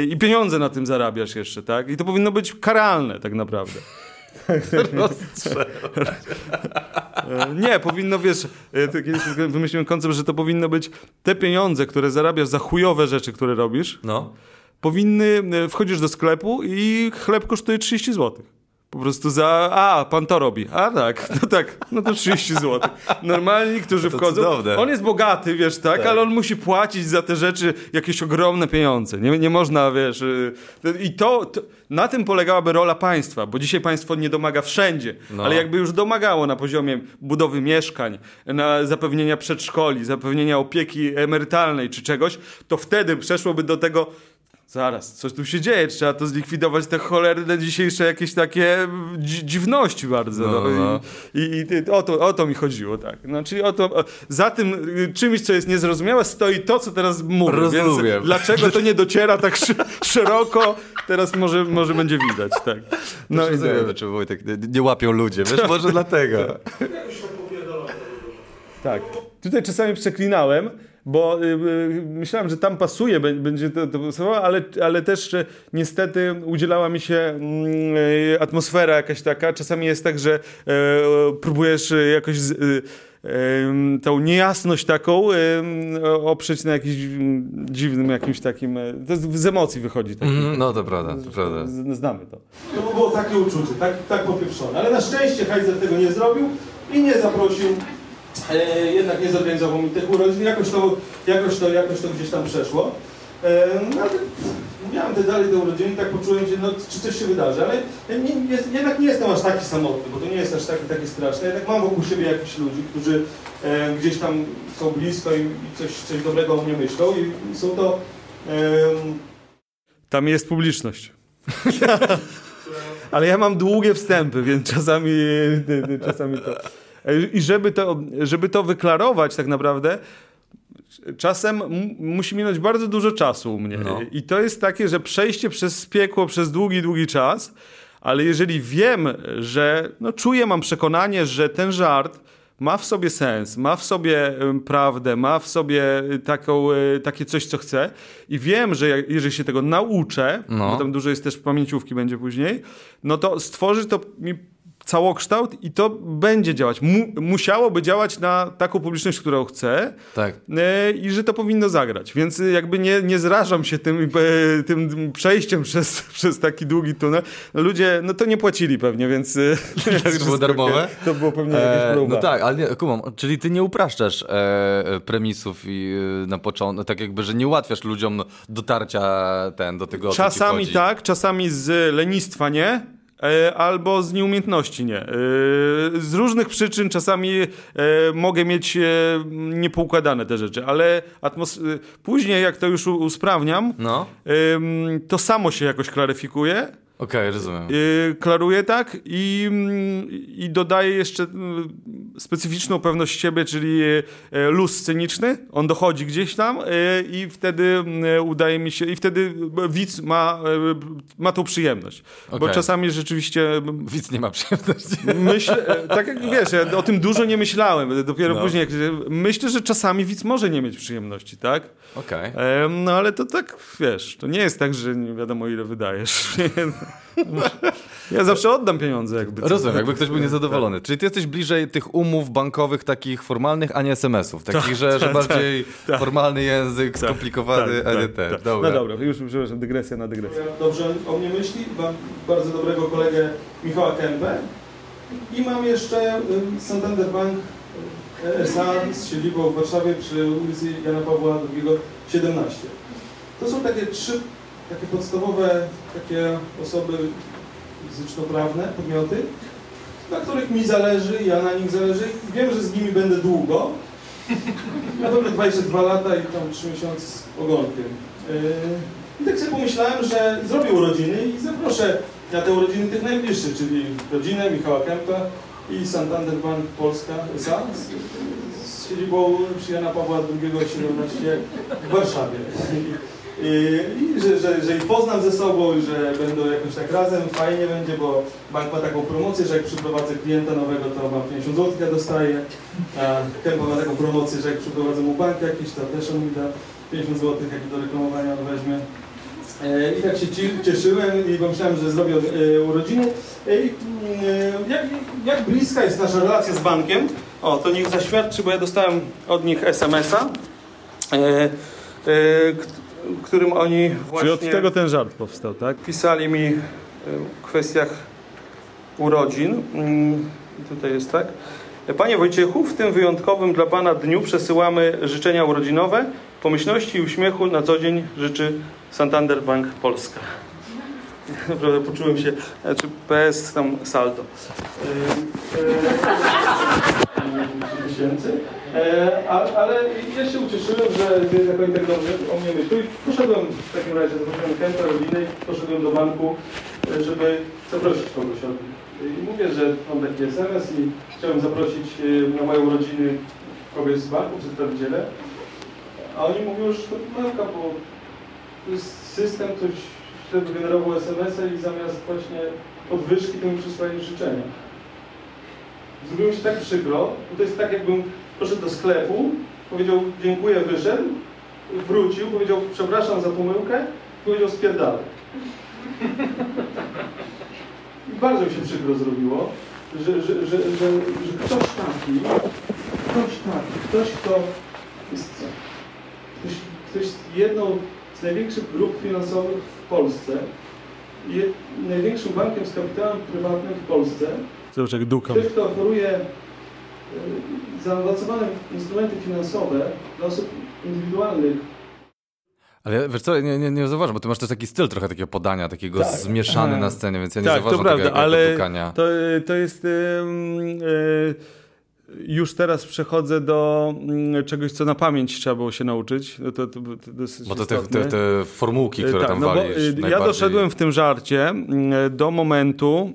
I pieniądze na tym zarabiasz jeszcze, tak? I to powinno być karalne tak naprawdę. Nie, powinno, wiesz, e, kiedyś wymyśliłem koncept, że to powinno być te pieniądze, które zarabiasz za chujowe rzeczy, które robisz, no. powinny, e, wchodzisz do sklepu i chleb kosztuje 30 złotych. Po prostu za, a, pan to robi. A tak, no tak, no to 30 zł. Normalni, którzy wchodzą. Cudowne. On jest bogaty, wiesz, tak, tak, ale on musi płacić za te rzeczy jakieś ogromne pieniądze. Nie, nie można, wiesz. Y, I to, to, na tym polegałaby rola państwa, bo dzisiaj państwo nie domaga wszędzie, no. ale jakby już domagało na poziomie budowy mieszkań, na zapewnienia przedszkoli, zapewnienia opieki emerytalnej czy czegoś, to wtedy przeszłoby do tego zaraz, coś tu się dzieje, trzeba to zlikwidować, te cholerne dzisiejsze jakieś takie dziwności bardzo. No, no. no. I, i, o, to, o to mi chodziło, tak. No, czyli o to, za tym y, czymś, co jest niezrozumiałe, stoi to, co teraz mówię. Rozumiem. Więc dlaczego to nie dociera tak szeroko, teraz może, może będzie widać, tak. No i rozumiem, czy Wojtek, nie łapią ludzie, wiesz, może dlatego. Tak. Tutaj czasami przeklinałem, bo y, y, myślałem, że tam pasuje, będzie to, to pasowało, ale, ale też niestety udzielała mi się mm, y, atmosfera jakaś taka. Czasami jest tak, że e, próbujesz jakoś z, tą niejasność taką oprzeć na jakimś dziwnym jakimś takim... E, to z emocji wychodzi. Mm, no to prawda, to prawda. Znamy to. To było takie uczucie, tak, tak popieprzone. Ale na szczęście Heiser tego nie zrobił i nie zaprosił e, jednak nie zorganizował mi tych urodzin, jakoś to, jakoś to, jakoś to gdzieś tam przeszło. E, no, ale miałem te dalej te urodziny i tak poczułem się, no czy coś się wydarzy, ale nie, jednak nie jestem aż taki samotny, bo to nie jest aż taki, taki straszny. Jednak mam wokół siebie jakichś ludzi, którzy e, gdzieś tam są blisko i, i, coś, coś dobrego o mnie myślą i, i są to... Tam jest publiczność. ale ja mam długie wstępy, więc czasami, czasami to... I żeby to, żeby to wyklarować tak naprawdę, czasem musi minąć bardzo dużo czasu u mnie. No. I to jest takie, że przejście przez piekło przez długi, długi czas, ale jeżeli wiem, że no czuję, mam przekonanie, że ten żart ma w sobie sens, ma w sobie prawdę, ma w sobie taką, e, takie coś, co chcę i wiem, że jeżeli się tego nauczę, no. bo tam dużo jest też pamięciówki będzie później, no to stworzy to mi całokształt i to będzie działać. Mu, musiałoby działać na taką publiczność, którą chcę tak. E, i że to powinno zagrać. Więc jakby nie, nie zrażam się tym, e, tym przejściem przez, przez taki długi tunel. No ludzie, no to nie płacili pewnie, więc... E, to było darmowe? To było pewnie jakieś próba. No tak, ale nie, kumam, czyli ty nie upraszczasz e, premisów i e, na początku, tak jakby, że nie ułatwiasz ludziom dotarcia ten, do tego, Czasami tak, czasami z lenistwa nie, e, albo z nieumiejętności nie. E, z różnych przyczyn czasami e, mogę mieć niepoukładane te rzeczy, ale atmos- później jak to już usprawniam, no. to samo się jakoś klaryfikuje Okej, okay, rozumiem. Yy, klaruje tak i, mm, i dodaje jeszcze mm, specyficzną pewność siebie, czyli e, luz sceniczny. On dochodzi gdzieś tam e, i wtedy mm, udaje mi się, i wtedy widz ma, e, ma tą przyjemność. Okay. Bo czasami rzeczywiście... Widz nie ma przyjemności. Myślę, tak jak wiesz, ja o tym dużo nie myślałem. Dopiero no. później, myślę, że czasami widz może nie mieć przyjemności, tak? Okej. Okay. No ale to tak, wiesz, to nie jest tak, że nie wiadomo ile wydajesz. Ja zawsze oddam pieniądze. Jakby Rozumiem, jakby ktoś był niezadowolony. Czyli ty jesteś bliżej tych umów bankowych takich formalnych, a nie SMS-ów. Takich, tak, że, że tak, bardziej tak, formalny język, tak, skomplikowany tak, edyter. Tak, dobra. No dobra, już przepraszam, dygresja na dygresję. Dobrze o mnie myśli. Mam bardzo dobrego kolegę Michała Kępę. I mam jeszcze Santander Bank SA z siedzibą w Warszawie przy ulicy Jana Pawła II 17. To są takie trzy takie podstawowe takie osoby fizyczno-prawne, podmioty, na których mi zależy, ja na nich zależy. Wiem, że z nimi będę długo. Na pewno 22 lata i tam 3 miesiące z ogonkiem. Yy, I tak sobie pomyślałem, że zrobię urodziny i zaproszę na te urodziny tych najbliższych, czyli rodzinę Michała Kępa i Santander Bank Polska SA z, siedzibą przy Jana Pawła II 17 w Warszawie. I że, że, że ich poznam ze sobą że będą jakoś tak razem, fajnie będzie, bo bank ma taką promocję, że jak przyprowadzę klienta nowego, to ma 50 zł, ja dostaję. A Kempa ma taką promocję, że jak przyprowadzę mu bank jakiś, to też on mi da 50 zł, jak do reklamowania on weźmie. E, I tak się cieszyłem i pomyślałem, że zrobię e, urodziny. Jak, jak bliska jest nasza relacja z bankiem? O, to niech zaświadczy, bo ja dostałem od nich SMS-a którym oni właśnie... Czyli od tego ten żart powstał, tak? Pisali mi e, w kwestiach urodzin. Mm, tutaj jest tak. Panie Wojciechu, w tym wyjątkowym dla Pana dniu przesyłamy życzenia urodzinowe. Pomyślności i uśmiechu na co dzień życzy Santander Bank Polska. Naprawdę poczułem się, znaczy PS tam saldo. Yy, yy, tysięcy. E, ale ja się ucieszyłem, że jakoś tak dobrze o mnie myślał i poszedłem w takim razie, zaprosiłem Kenta, rodziny, poszedłem do banku, e, żeby zaprosić kogoś od. I mówię, że mam taki SMS i chciałem zaprosić e, na moje urodziny kogoś z banku, przedstawiciele. A oni mówią, że to pomyłka, bo to jest system, ktoś wygenerował SMS-a i zamiast właśnie podwyżki to mi przysłali życzenia. Zrobiło mi się tak przykro, bo to jest tak jakbym poszedł do sklepu, powiedział dziękuję, wyszedł, wrócił, powiedział przepraszam za pomyłkę, powiedział spierdalaj. I bardzo mi się przykro zrobiło, że, że, że, że, ktoś taki, ktoś taki, ktoś, kto jest ktoś, ktoś jedną z największych grup finansowych w Polsce, największym bankiem z kapitałem prywatnym w Polsce, Ktoś, kto oferuje Y, zaawansowane instrumenty finansowe dla osób indywidualnych. Ale wiesz co, nie, nie, nie zauważam, bo ty masz też taki styl trochę takiego podania, takiego tak. zmieszany na scenie, więc ja nie tak, zauważam to prawda, tego ale to, to jest... Yy, yy, już teraz przechodzę do mm, czegoś, co na pamięć trzeba było się nauczyć. No to, to, to bo to te, te, te, formułki, które tak, tam no walisz. ja doszedłem w tym żarcie mm, do momentu,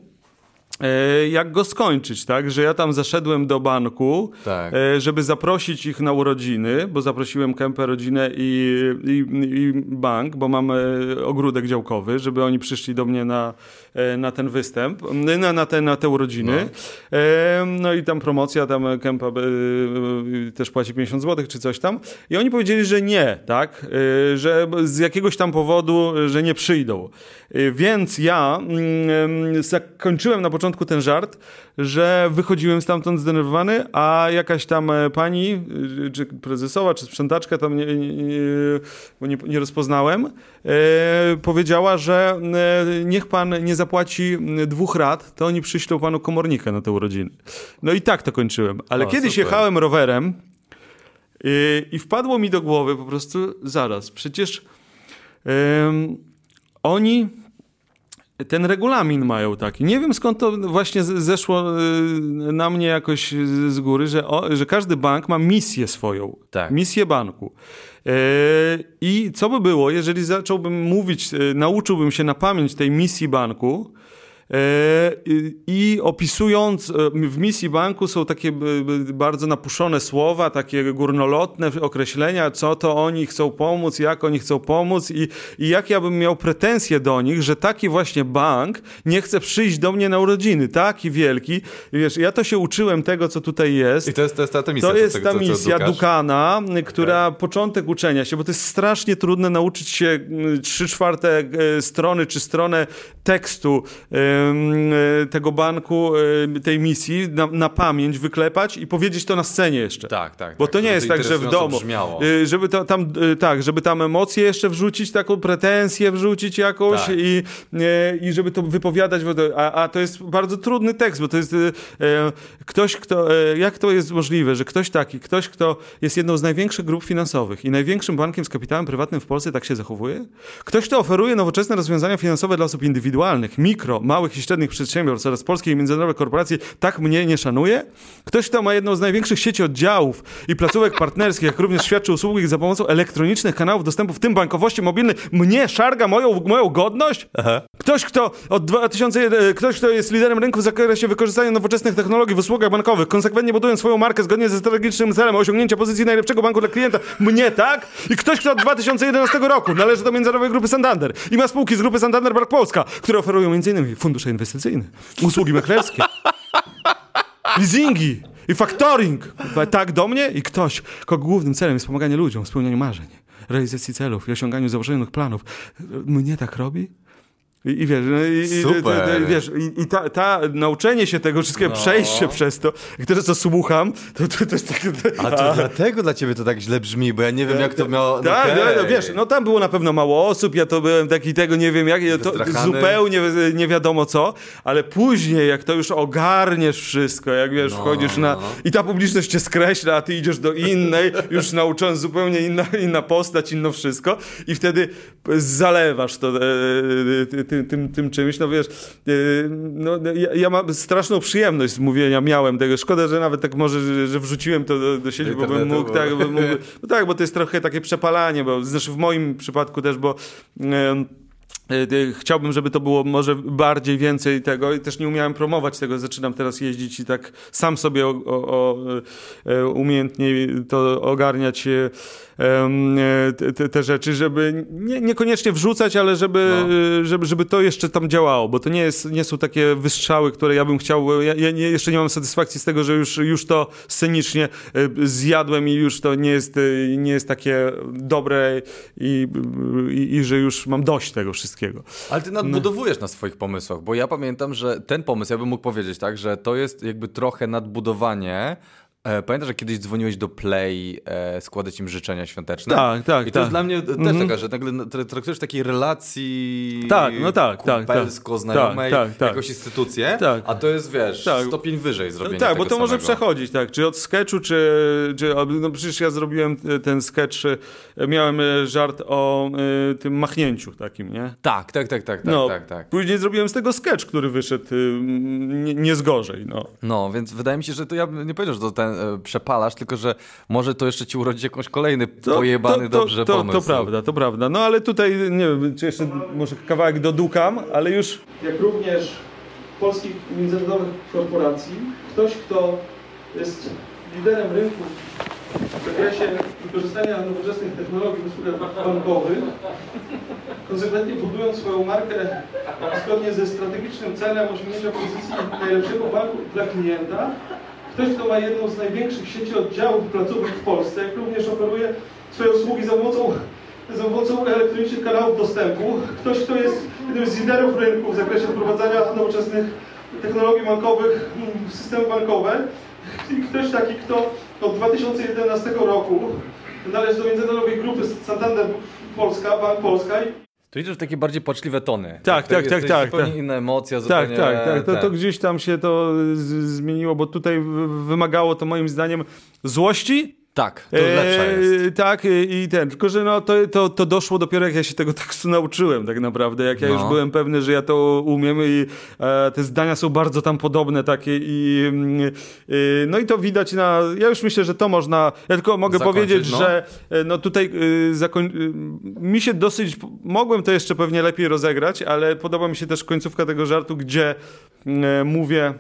jak go skończyć, tak? Że ja tam zaszedłem do banku, tak. E, żeby zaprosić ich na urodziny, bo zaprosiłem Kempę rodzinę i, i, i, bank, bo mam ogródek działkowy, żeby oni przyszli do mnie na, e, na ten występ, na, na, te, na te urodziny. No. no i tam promocja, tam Kempa też płaci 50 zł czy coś tam. I oni powiedzieli, że nie, tak? Że z jakiegoś tam powodu, że nie przyjdą. Więc ja mm, zakończyłem na początku ten żart, że wychodziłem stamtąd zdenerwowany, a jakaś tam e, pani, e, czy prezesowa, czy sprzątaczka, tam nie, nie, nie, rozpoznałem, e, powiedziała, że niech pan nie zapłaci dwóch rat, to oni przyślą panu komornika na te urodziny. No i tak to kończyłem. Ale o, kiedyś super. jechałem rowerem i, i wpadło mi do głowy po prostu zaraz, przecież oni ten regulamin mają taki. Nie wiem skąd to właśnie zeszło y, na mnie jakoś z góry, że, o, że każdy bank ma misję swoją. Tak. Misję banku. E, I co by było, jeżeli zacząłbym mówić, y, nauczyłbym się na pamięć tej misji banku, E, I opisując, e, w misji banku są takie bardzo napuszone słowa, takie górnolotne określenia, co to oni chcą pomóc, jak oni chcą pomóc i, i jak ja bym miał pretensje do nich, że taki właśnie bank nie chce przyjść do mnie na urodziny, taki wielki. Wiesz, ja to się uczyłem tego, co tutaj jest. I to jest, to jest ta misja. To jest ta misja Dukana, która okay. początek uczenia się, bo to jest strasznie trudne nauczyć się trzy czwarte e, strony czy stronę tekstu E, tego banku, e, tej misji na, na, pamięć wyklepać i powiedzieć to na scenie jeszcze. Tak, tak. Bo tak, to nie jest to tak, że w domu. Brzmiało. E, żeby to, tam, tak, żeby tam emocje jeszcze wrzucić, taką pretensję wrzucić jakąś tak. i, i żeby to wypowiadać. A, a to jest bardzo trudny tekst, bo to jest ktoś, kto, jak to jest możliwe, że ktoś taki, ktoś, kto jest jedną z największych grup finansowych i największym bankiem z kapitałem prywatnym w Polsce tak się zachowuje? Ktoś, kto oferuje nowoczesne rozwiązania finansowe dla osób indywidualnych, mikro, małych i średnich przedsiębiorstw oraz polskiej i międzynarodowej korporacji tak mnie nie szanuje? Ktoś, kto ma jedną z największych sieci oddziałów i placówek partnerskich, jak również świadczy usługi za pomocą elektronicznych kanałów dostępu, w tym bankowości mobilnej, mnie szarga moją, moją godność? Aha. Ktoś, kto od 2001, ktoś, kto jest liderem rynku w zakresie wykorzystania nowoczesnych technologii w usługach bankowych, konsekwentnie budując swoją markę zgodnie ze strategicznym celem osiągnięcia pozycji najlepszego banku dla klienta, mnie tak? I ktoś, kto od 2011 roku należy do międzynarodowej grupy Santander i ma spółki z grupy Santander Bank Polska, które oferują m.in. fundusze inwestycyjne, usługi maklerskie, leasingi i factoring. Tak do mnie i ktoś, kogo głównym celem jest pomaganie ludziom w spełnianiu marzeń, realizacji celów i osiąganiu założonych planów. Mnie tak robi? I, I, wiesz, no i, Super. I, wiesz, i, i ta, ta, nauczenie się tego wszystkiego, no. przejście przez to, i teraz co słucham, to, to, to jest takie... A to a... dlatego dla ciebie to tak źle brzmi, bo ja nie wiem, jak to miało... No tak, okay. no, wiesz, no tam było na pewno mało osób, ja to byłem taki tego, nie wiem jak, to zupełnie nie wiadomo co, ale później, jak to już ogarniesz wszystko, jak wiesz, no. wchodzisz na... I ta publiczność cię skreśla, a ty idziesz do innej, już naucząc zupełnie inna, inna postać, inno wszystko i wtedy zalewasz to... E, tym, tym, tym czymś, no wiesz, y, no, ja, ja, mam straszną przyjemność z mówienia, miałem tego. Szkoda, że nawet tak może, że, że wrzuciłem to do, do sieci, bo bym mógł, tak, bym mógł, no tak, bo to jest trochę takie przepalanie, bo znaczy w moim przypadku też, bo Chciałbym, żeby to było może bardziej więcej tego i też nie umiałem promować tego. Zaczynam teraz jeździć i tak sam sobie o, o, o, umiejętnie to ogarniać te, te, rzeczy, żeby nie, niekoniecznie wrzucać, ale żeby, no. żeby, żeby to jeszcze tam działało, bo to nie, jest, nie są takie wystrzały, które ja bym chciał. Ja, ja jeszcze nie mam satysfakcji z tego, że już, już to scenicznie e, zjadłem i już to nie jest, e, nie jest takie dobre i, i, i że już mam dość tego wszystkiego. Ale ty nadbudowujesz no. na swoich pomysłach, bo ja pamiętam, że ten pomysł, ja bym mógł powiedzieć tak, że to jest jakby trochę nadbudowanie pamiętasz, że kiedyś dzwoniłeś do Play e, składać im życzenia świąteczne? Tak, tak. I to tak. jest dla mnie też mm -hmm. taka, że nagle traktujesz takiej relacji tak, no tak, tak, kupelsko-znajomej tak, tak, tak, jakąś instytucję, tak. a to jest, wiesz, tak. stopień wyżej zrobienia Tak, bo to samego. może przechodzić, tak, czy od sketchu, czy, czy no przecież ja zrobiłem ten sketch, miałem e, żart o y, tym machnięciu takim, nie? Tak, tak, tak, tak, no, tak, tak. Później zrobiłem z tego sketch, który wyszedł y, nie, nie z gorzej, no. No, więc wydaje mi się, że to ja nie powiedział, że to ten E, przepalasz, tylko że może to jeszcze ci urodzić jakąś kolejny to, pojebany to, to, dobrze to, pomysł. To prawda, to prawda. No ale tutaj, nie wiem, czy jeszcze może kawałek dodukam, ale już... Jak również polskich międzynarodowych korporacji, ktoś, kto jest liderem rynku w zakresie wykorzystania nowoczesnych technologii w usługach bankowych, konsekwentnie budując swoją markę zgodnie ze strategicznym celem osiągnięcia pozycji najlepszego banku dla klienta, Ktoś, kto ma jedną z największych sieci oddziałów placówek w Polsce, jak również oferuje swoje usługi za pomocą, za pomocą elektronicznych kanałów dostępu. Ktoś, kto jest jednym z liderów rynku w zakresie wprowadzania nowoczesnych technologii bankowych w systemy bankowe. I ktoś taki, kto od 2011 roku należy do międzynarodowej grupy Santander Polska, Bank Polska to idziesz w takie bardziej płaczliwe tony. Tak, tak, tak, tak. Zupełnie tak. inna emocja, tak, zupełnie... Tak, tak, tak. To, to gdzieś tam się to zmieniło, bo tutaj wymagało to moim zdaniem złości Tak, to lepsza jest. tak, i ten, tylko że no, to, to, to doszło dopiero jak ja się tego tekstu nauczyłem tak naprawdę, jak ja no. już byłem pewny, że ja to umiem i e, te zdania są bardzo tam podobne takie i e, no i to widać na, ja już myślę, że to można, ja tylko mogę Zakończyć, powiedzieć, no. że e, no tutaj e, zakoń, e, mi się dosyć, mogłem to jeszcze pewnie lepiej rozegrać, ale podoba mi się też końcówka tego żartu, gdzie e, mówię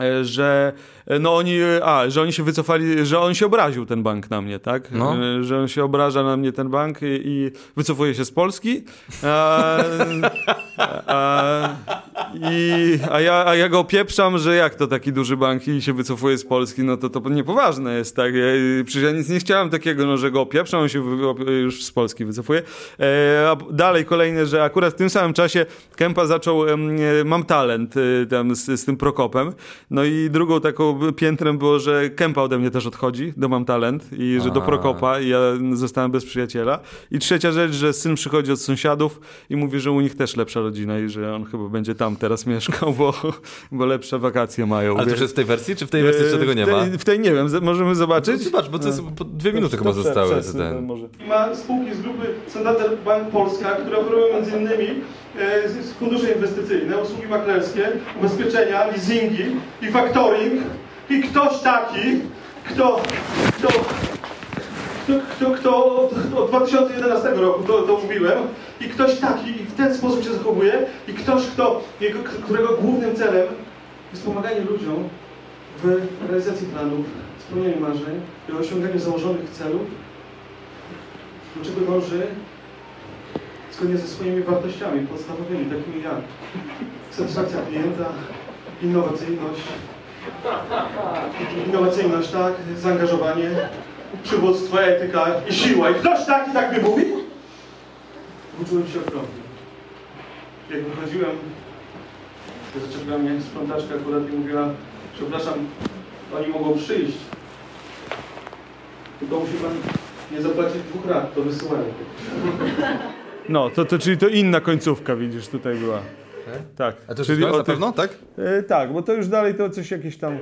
E, że e, no oni, a, że oni się wycofali, że on się obraził ten bank na mnie, tak? No. E, że on się obraża na mnie ten bank i, i wycofuje się z Polski. A, a, i, a, ja, a ja go opieprzam, że jak to taki duży bank i się wycofuje z Polski, no to to niepoważne jest, tak? Ja, przecież ja nic nie chciałem takiego, no, że go opieprzam, on się już z Polski wycofuje. E, a dalej kolejne, że akurat w tym samym czasie Kempa zaczął, e, mam talent e, tam z, z tym Prokopem, no i drugą taką piętrem było, że Kempa ode mnie też odchodzi, do Mam Talent i że A. do Prokopa i ja zostałem bez przyjaciela. I trzecia rzecz, że syn przychodzi od sąsiadów i mówi, że u nich też lepsza rodzina i że on chyba będzie tam teraz mieszkał, bo, bo lepsze wakacje mają. Ale to już jest w tej wersji, czy w tej wersji jeszcze tego nie ma? W tej, nie wiem, możemy zobaczyć? No, zobacz, bo to jest dwie minuty chyba zostały. Ten. Może. Ma spółki z grupy Santander Bank Polska, które oferują między innymi E, fundusze inwestycyjne, usługi maklerskie, ubezpieczenia, leasingi i factoring i ktoś taki, kto, kto, kto, kto, kto od 2011 roku to, to mówiłem i ktoś taki i w ten sposób się zachowuje i ktoś, kto, jego, którego głównym celem jest pomaganie ludziom w realizacji planów, spełnianiu marzeń i osiąganiu założonych celów, do czego dąży? Zgodnie ze swoimi wartościami podstawowymi, takimi jak satysfakcja klienta, innowacyjność, innowacyjność, tak, zaangażowanie, przywództwo, etyka i siła. I ktoś taki tak mi mówił? Uczyłem się okropnie. Jak wychodziłem, zaczepiła mnie sprzątaczka akurat i mówiła, przepraszam, oni mogą przyjść, tylko musi pan nie zapłacić dwóch rat, to wysyłają. No, to, to, czyli to inna końcówka, widzisz, tutaj była. Tak? tak. A to czyli na pewno, tak? E, tak, bo to już dalej to coś jakieś tam...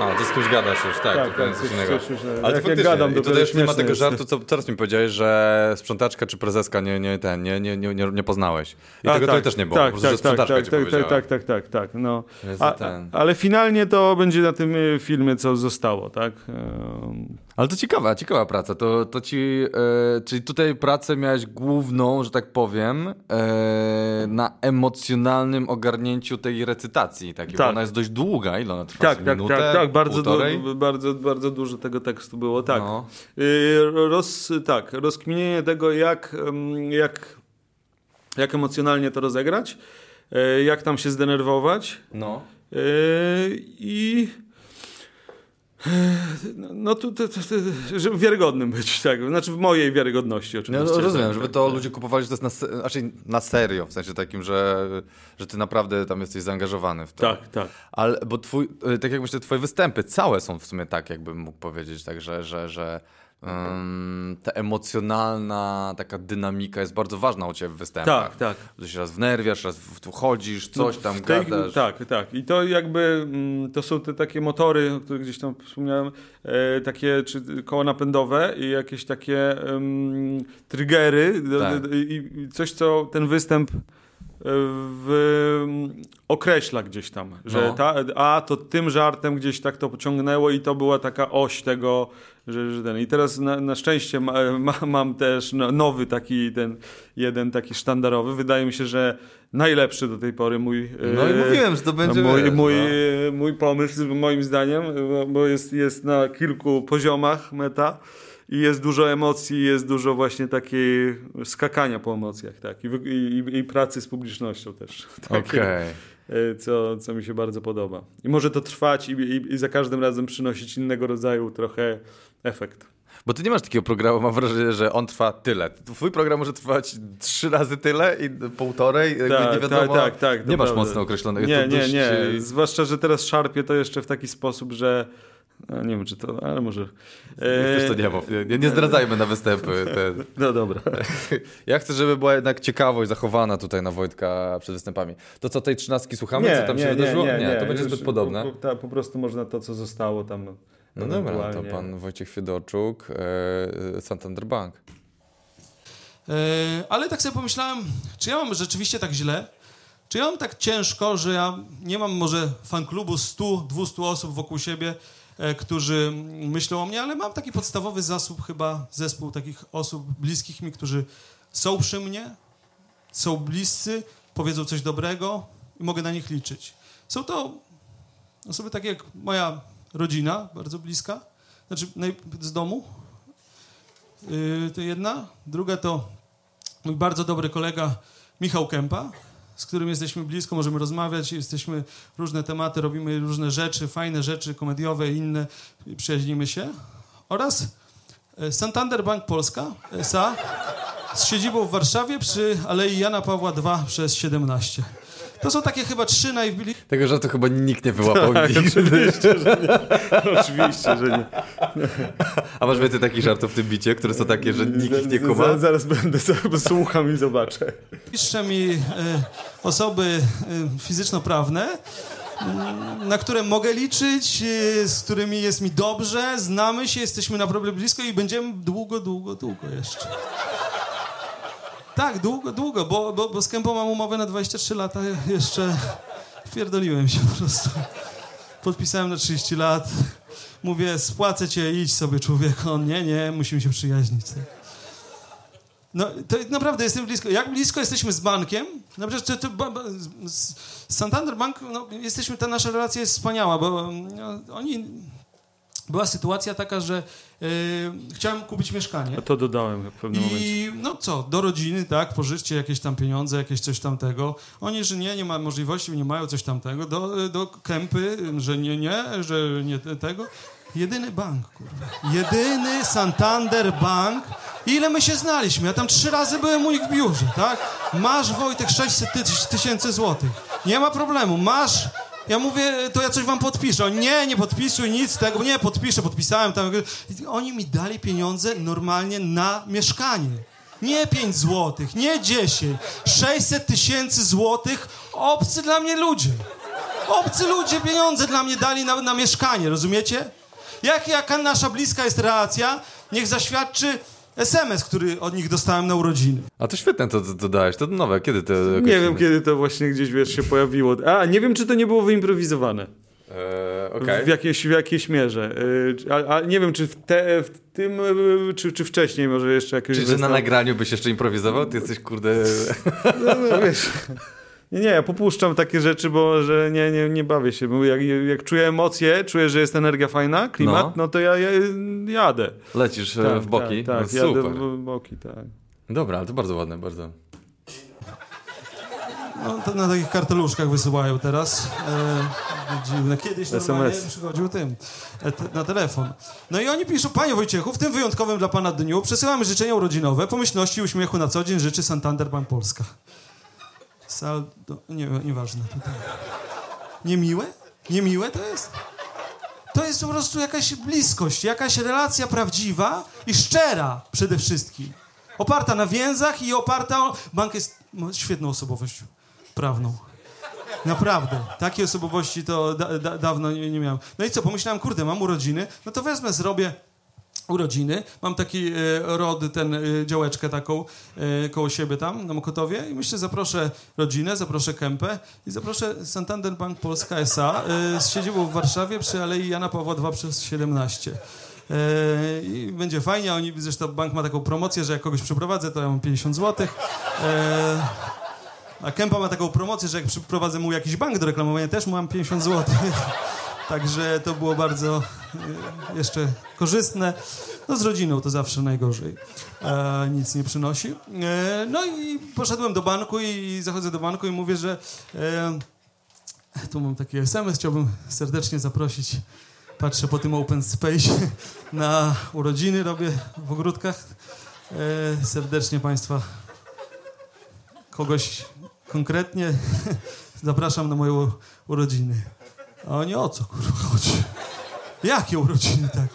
A, ty z kimś gadasz już, tak, tak to tak, coś innego. Coś, coś, Ale to faktycznie, gadam, i tutaj już nie ma tego żartu, co teraz mi powiedziałeś, że sprzątaczka czy prezeska nie, nie, ten, nie, nie, nie, nie poznałeś. I A, tego tak, tutaj też nie było, tak, po prostu, tak, tak, tak, tak, tak, tak, tak, tak, no. A, ale finalnie to będzie na tym e, filmie, co zostało, tak? Ale to ciekawa, ciekawa praca. To, to ci, e, czyli tutaj pracę miałeś główną, że tak powiem, e, na emocjonalnym ogarnięciu tej recytacji. Tak, tak. Ona jest dość długa, ile ona trwa? Tak, tak, minutę, tak, tak, bardzo, du bardzo, bardzo dużo tego tekstu było, tak. No. E, roz, tak, rozkminienie tego, jak, jak, jak emocjonalnie to rozegrać, e, jak tam się zdenerwować. No. E, I no tu, to, to, to, żeby wiarygodnym być, tak. Znaczy w mojej wiarygodności oczywiście. No, rozumiem, tak, żeby to tak. ludzie kupowali, że to jest na, znaczy na serio, w sensie takim, że, że ty naprawdę tam jesteś zaangażowany w to. Tak, tak. Ale, bo twój, tak jak myślę, twoje występy całe są w sumie tak, jakbym mógł powiedzieć, tak, że, że, że ta emocjonalna taka dynamika jest bardzo ważna u Ciebie w występach. Tak, tak. Że się raz wnerwiasz, raz tu chodzisz, no, coś tam tej, gadasz. Tak, tak. I to jakby, mm, to są te takie motory, o których gdzieś tam wspomniałem, e, takie, czy koła napędowe i jakieś takie um, triggery tak. i, i coś, co ten występ w, określa gdzieś tam, że no. ta, a to tym żartem gdzieś tak to pociągnęło i to była taka oś tego, że, że ten. I teraz na, na szczęście ma, ma, mam też no, nowy taki, ten jeden taki sztandarowy. Wydaje mi się, że najlepszy do tej pory mój. No i e, mówiłem, że to będzie. Mój, wiesz, mój, no. mój pomysł, moim zdaniem, bo jest, jest na kilku poziomach meta i jest dużo emocji, jest dużo właśnie takiej skakania po emocjach, tak, i, i, i pracy z publicznością też. Okej. Okay. Co, co mi się bardzo podoba. I może to trwać i, i, i za każdym razem przynosić innego rodzaju trochę efekt. Bo ty nie masz takiego programu, mam wrażenie, że on trwa tyle. Twój program może trwać trzy razy tyle i półtorej, tak, nie wiadomo. Tak, tak, tak. Nie masz mocno określonego. Nie, nie, nie. Zwłaszcza, że teraz szarpie to jeszcze w taki sposób, że No, nie wiem, czy to, ale może... E... Nie mów, nie, nie zdradzajmy na występy. Ten. No dobra. Ja chcę, żeby była jednak ciekawość zachowana tutaj na Wojtka przed występami. To co, tej trzynastki słuchamy? Nie, co tam nie, się nie, wydarzyło? Nie, nie, to będzie zbyt podobne. Po, po, po, prostu można to, co zostało tam No dobra, to pan Wojciech Fiedorczuk, e, Santander Bank. E, ale tak sobie pomyślałem, czy ja mam rzeczywiście tak źle? Czy ja mam tak ciężko, że ja nie mam może fanklubu 100-200 osób wokół siebie, e, którzy myślą o mnie, ale mam taki podstawowy zasób chyba, zespół takich osób bliskich mi, którzy są przy mnie, są bliscy, powiedzą coś dobrego i mogę na nich liczyć. Są to osoby takie jak moja rodzina, bardzo bliska, znaczy z domu, yy, to jedna. Druga to mój bardzo dobry kolega Michał Kępa, z którym jesteśmy blisko, możemy rozmawiać, jesteśmy różne tematy, robimy różne rzeczy, fajne rzeczy komediowe inne, przyjaźnimy się. Oraz e, Santander Bank Polska SA z siedzibą w Warszawie przy Alei Jana Pawła II przez 17. To są takie chyba trzy najbliższe. Tego żartu chyba nikt nie wyłapał. Tak, oczywiście, że nie. Oczywiście, że nie. A masz więcej takich żartów w tym bicie, które są takie, że nikt ich nie kuma? Zaraz, zaraz będę, zaraz słucham i zobaczę. Piszcze mi e, osoby e, fizyczno-prawne, mm, na które mogę liczyć, e, z którymi jest mi dobrze, znamy się, jesteśmy naprawdę blisko i będziemy długo, długo, długo jeszcze. Tak, długo, długo, bo, bo, bo z Kępą mam umowę na 23 lata, jeszcze wpierdoliłem się po prostu. Podpisałem na 30 lat. Mówię, spłacę cię, idź sobie człowiek. On, nie, nie, musimy się przyjaźnić. No, to naprawdę jestem blisko. Jak blisko jesteśmy z bankiem? Na przykład, to, to, Santander Bank, no, jesteśmy, ta nasza relacja jest wspaniała, bo no, oni była sytuacja taka, że yy, chciałem kupić mieszkanie. A to dodałem w pewnym I, momencie. I no co, do rodziny, tak, pożyczcie jakieś tam pieniądze, jakieś coś tamtego. Oni, że nie, nie ma możliwości, nie mają coś tamtego. Do, do kępy, że nie, nie, że nie tego. Jedyny bank, kurwa. Jedyny Santander Bank. Ile my się znaliśmy? Ja tam trzy razy byłem u nich w biurze, tak? Masz, Wojtek, 600 tysięcy złotych. Nie ma problemu. Masz ja mówię, to ja coś wam podpiszę. On, nie, nie podpisuj nic tego. Nie, podpiszę, podpisałem tam. Oni mi dali pieniądze normalnie na mieszkanie. Nie 5 złotych, nie 10. 600 tysięcy złotych. Obcy dla mnie ludzie. Obcy ludzie pieniądze dla mnie dali na, na mieszkanie, rozumiecie? Jak, jaka nasza bliska jest relacja, niech zaświadczy SMS, który od nich dostałem na urodziny. A to świetne to, to, to dałeś, to nowe, kiedy to... Nie wiem, kiedy to właśnie gdzieś, wiesz, się pojawiło. A, nie wiem, czy to nie było wyimprowizowane. Eee, okay. w, jakiejś, w jakiejś mierze. Eee, a, a, nie wiem, czy w, te, w tym, e, czy, czy wcześniej może jeszcze jakieś... Czy, że na nagraniu byś jeszcze improwizował? Ty jesteś, kurde... No, no wiesz... Nie, nie, ja popuszczam takie rzeczy, bo że nie, nie, nie bawię się. Bo jak, jak czuję emocje, czuję, że jest energia fajna, klimat, no, no to ja, ja, jadę. Lecisz e, tak, w boki? Tak, tak no, jadę w boki, tak. Dobra, ale to bardzo ładne, bardzo. No, to na takich karteluszkach wysyłają teraz. E, dziwne. Kiedyś normalnie przychodził tym, e, na telefon. No i oni piszą, panie Wojciechu, w tym wyjątkowym dla pana dniu przesyłamy życzenia urodzinowe, pomyślności i uśmiechu na co dzień życzy Santander Bank Polska. Saldo, nie, nieważne tutaj. Niemiłe? Niemiłe to jest? To jest po prostu jakaś bliskość, jakaś relacja prawdziwa i szczera przede wszystkim. Oparta na więzach i oparta o... Bank jest świetną osobowością prawną. Naprawdę. Takiej osobowości to da, da, dawno nie, nie miałem. No i co, pomyślałem, kurde, mam urodziny, no to wezmę, zrobię urodziny. Mam taki e, rod, ten e, działeczkę taką e, koło siebie tam na Mokotowie i myślę, zaproszę rodzinę, zaproszę Kępę i zaproszę Santander Bank Polska S.A. E, z siedzibą w Warszawie przy Alei Jana Pawła II przez 17. E, I będzie fajnie, oni, zresztą bank ma taką promocję, że jak kogoś przyprowadzę, to ja mam 50 zł. A Kępa ma taką promocję, że jak przyprowadzę mu jakiś bank do reklamowania, też mam 50 zł. Także to było bardzo e, jeszcze korzystne. No z rodziną to zawsze najgorzej. E, nic nie przynosi. E, no i poszedłem do banku i zachodzę do banku i mówię, że e, tu mam taki SMS, chciałbym serdecznie zaprosić. Patrzę po tym open space na urodziny, robię w ogródkach. E, serdecznie Państwa kogoś konkretnie zapraszam na moje urodziny. A oni o co kurwa chodzi? Jakie urodziny, tak?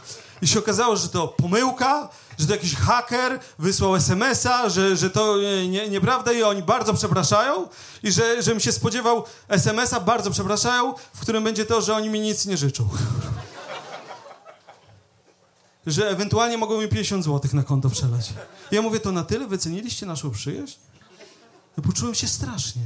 I się okazało, że to pomyłka, że to jakiś haker wysłał SMS-a, że, że to nie, nieprawda i oni bardzo przepraszają i że, żebym się spodziewał SMS-a, bardzo przepraszają, w którym będzie to, że oni mi nic nie życzą. że ewentualnie mogą mi 50 zł na konto przelać. Ja mówię, to na tyle wyceniliście naszą przyjaźń? Ja poczułem się strasznie.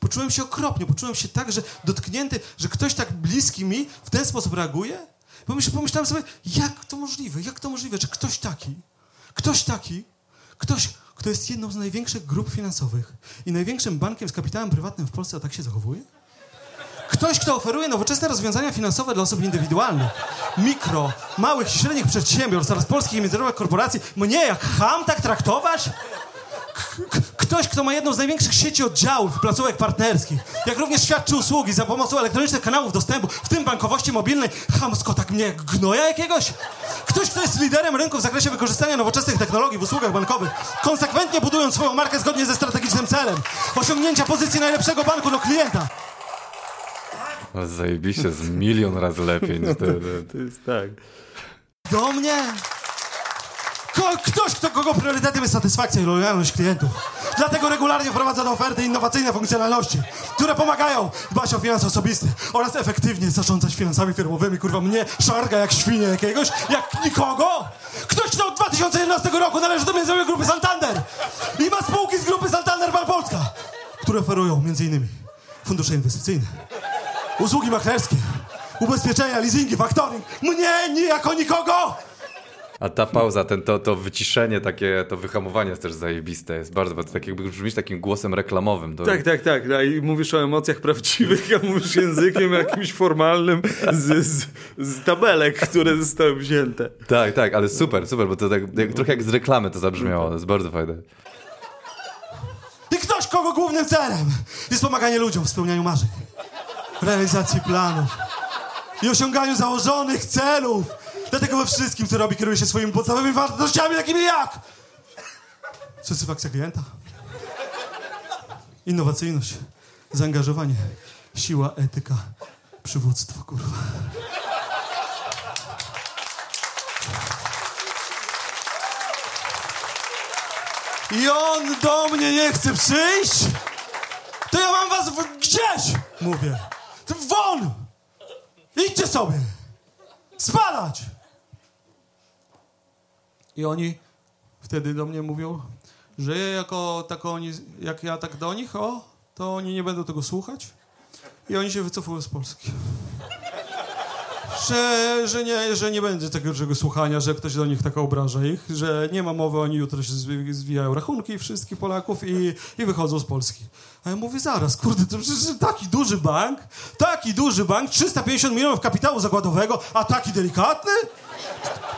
Poczułem się okropnie, poczułem się tak, że dotknięty, że ktoś tak bliski mi w ten sposób reaguje. Pomyśl, pomyślałem sobie, jak to możliwe, jak to możliwe, że ktoś taki, ktoś taki, ktoś, kto jest jedną z największych grup finansowych i największym bankiem z kapitałem prywatnym w Polsce, a tak się zachowuje? Ktoś, kto oferuje nowoczesne rozwiązania finansowe dla osób indywidualnych, mikro, małych i średnich przedsiębiorstw oraz polskich i międzynarodowych korporacji, mnie jak ham tak traktować? Ktoś, kto ma jedną z największych sieci oddziałów i placówek partnerskich, jak również świadczy usługi za pomocą elektronicznych kanałów dostępu, w tym bankowości mobilnej, chamsko tak mnie jak gnoja jakiegoś? Ktoś, kto jest liderem rynku w zakresie wykorzystania nowoczesnych technologii w usługach bankowych, konsekwentnie budując swoją markę zgodnie ze strategicznym celem osiągnięcia pozycji najlepszego banku do klienta. Zajebiście, z milion razy lepiej niż to. To jest tak. Do mnie ktoś, kto, kogo priorytetem jest satysfakcja i lojalność klientów. Dlatego regularnie wprowadza do oferty innowacyjne funkcjonalności, które pomagają dbać o finanse osobiste oraz efektywnie zarządzać finansami firmowymi. Kurwa, mnie szarga jak świnie jakiegoś, jak nikogo. Ktoś, kto od 2011 roku należy do międzynarodowej grupy Santander i ma spółki z grupy Santander Polska, które oferują m.in. fundusze inwestycyjne, usługi maklerskie, ubezpieczenia, leasingi, faktoring. Mnie nie jako nikogo! A ta pauza, ten, to, to wyciszenie, takie, to wyhamowanie jest też zajebiste. Jest bardzo, bardzo tak jakby brzmisz takim głosem reklamowym. To... Tak, tak, tak. No I mówisz o emocjach prawdziwych, a mówisz językiem jakimś formalnym z, z, z, tabelek, które zostały wzięte. Tak, tak, ale super, super, bo to tak jak, trochę jak z reklamy to zabrzmiało. To jest bardzo fajne. I ktoś, kogo głównym celem jest pomaganie ludziom w spełnianiu marzeń, realizacji planów i osiąganiu założonych celów Dlatego we wszystkim, co robi, kieruje się swoimi podstawowymi wartościami, takimi jak satysfakcja klienta, innowacyjność, zaangażowanie, siła, etyka, przywództwo, kurwa. I on do mnie nie chce przyjść, to ja mam was w... gdzieś, mówię. Won! Idźcie sobie! Spalać! I oni wtedy do mnie mówią, że ja jako tako oni, jak ja tak do nich, o, to oni nie będą tego słuchać. I oni się wycofują z Polski. Że, że, nie, że nie będzie takiego słuchania, że ktoś do nich tak obraża ich, że nie ma mowy, oni jutro się zwijają rachunki wszystkich Polaków i, i wychodzą z Polski. A ja mówię, zaraz, kurde, to przecież taki duży bank, taki duży bank, 350 milionów kapitału zakładowego, a taki delikatny?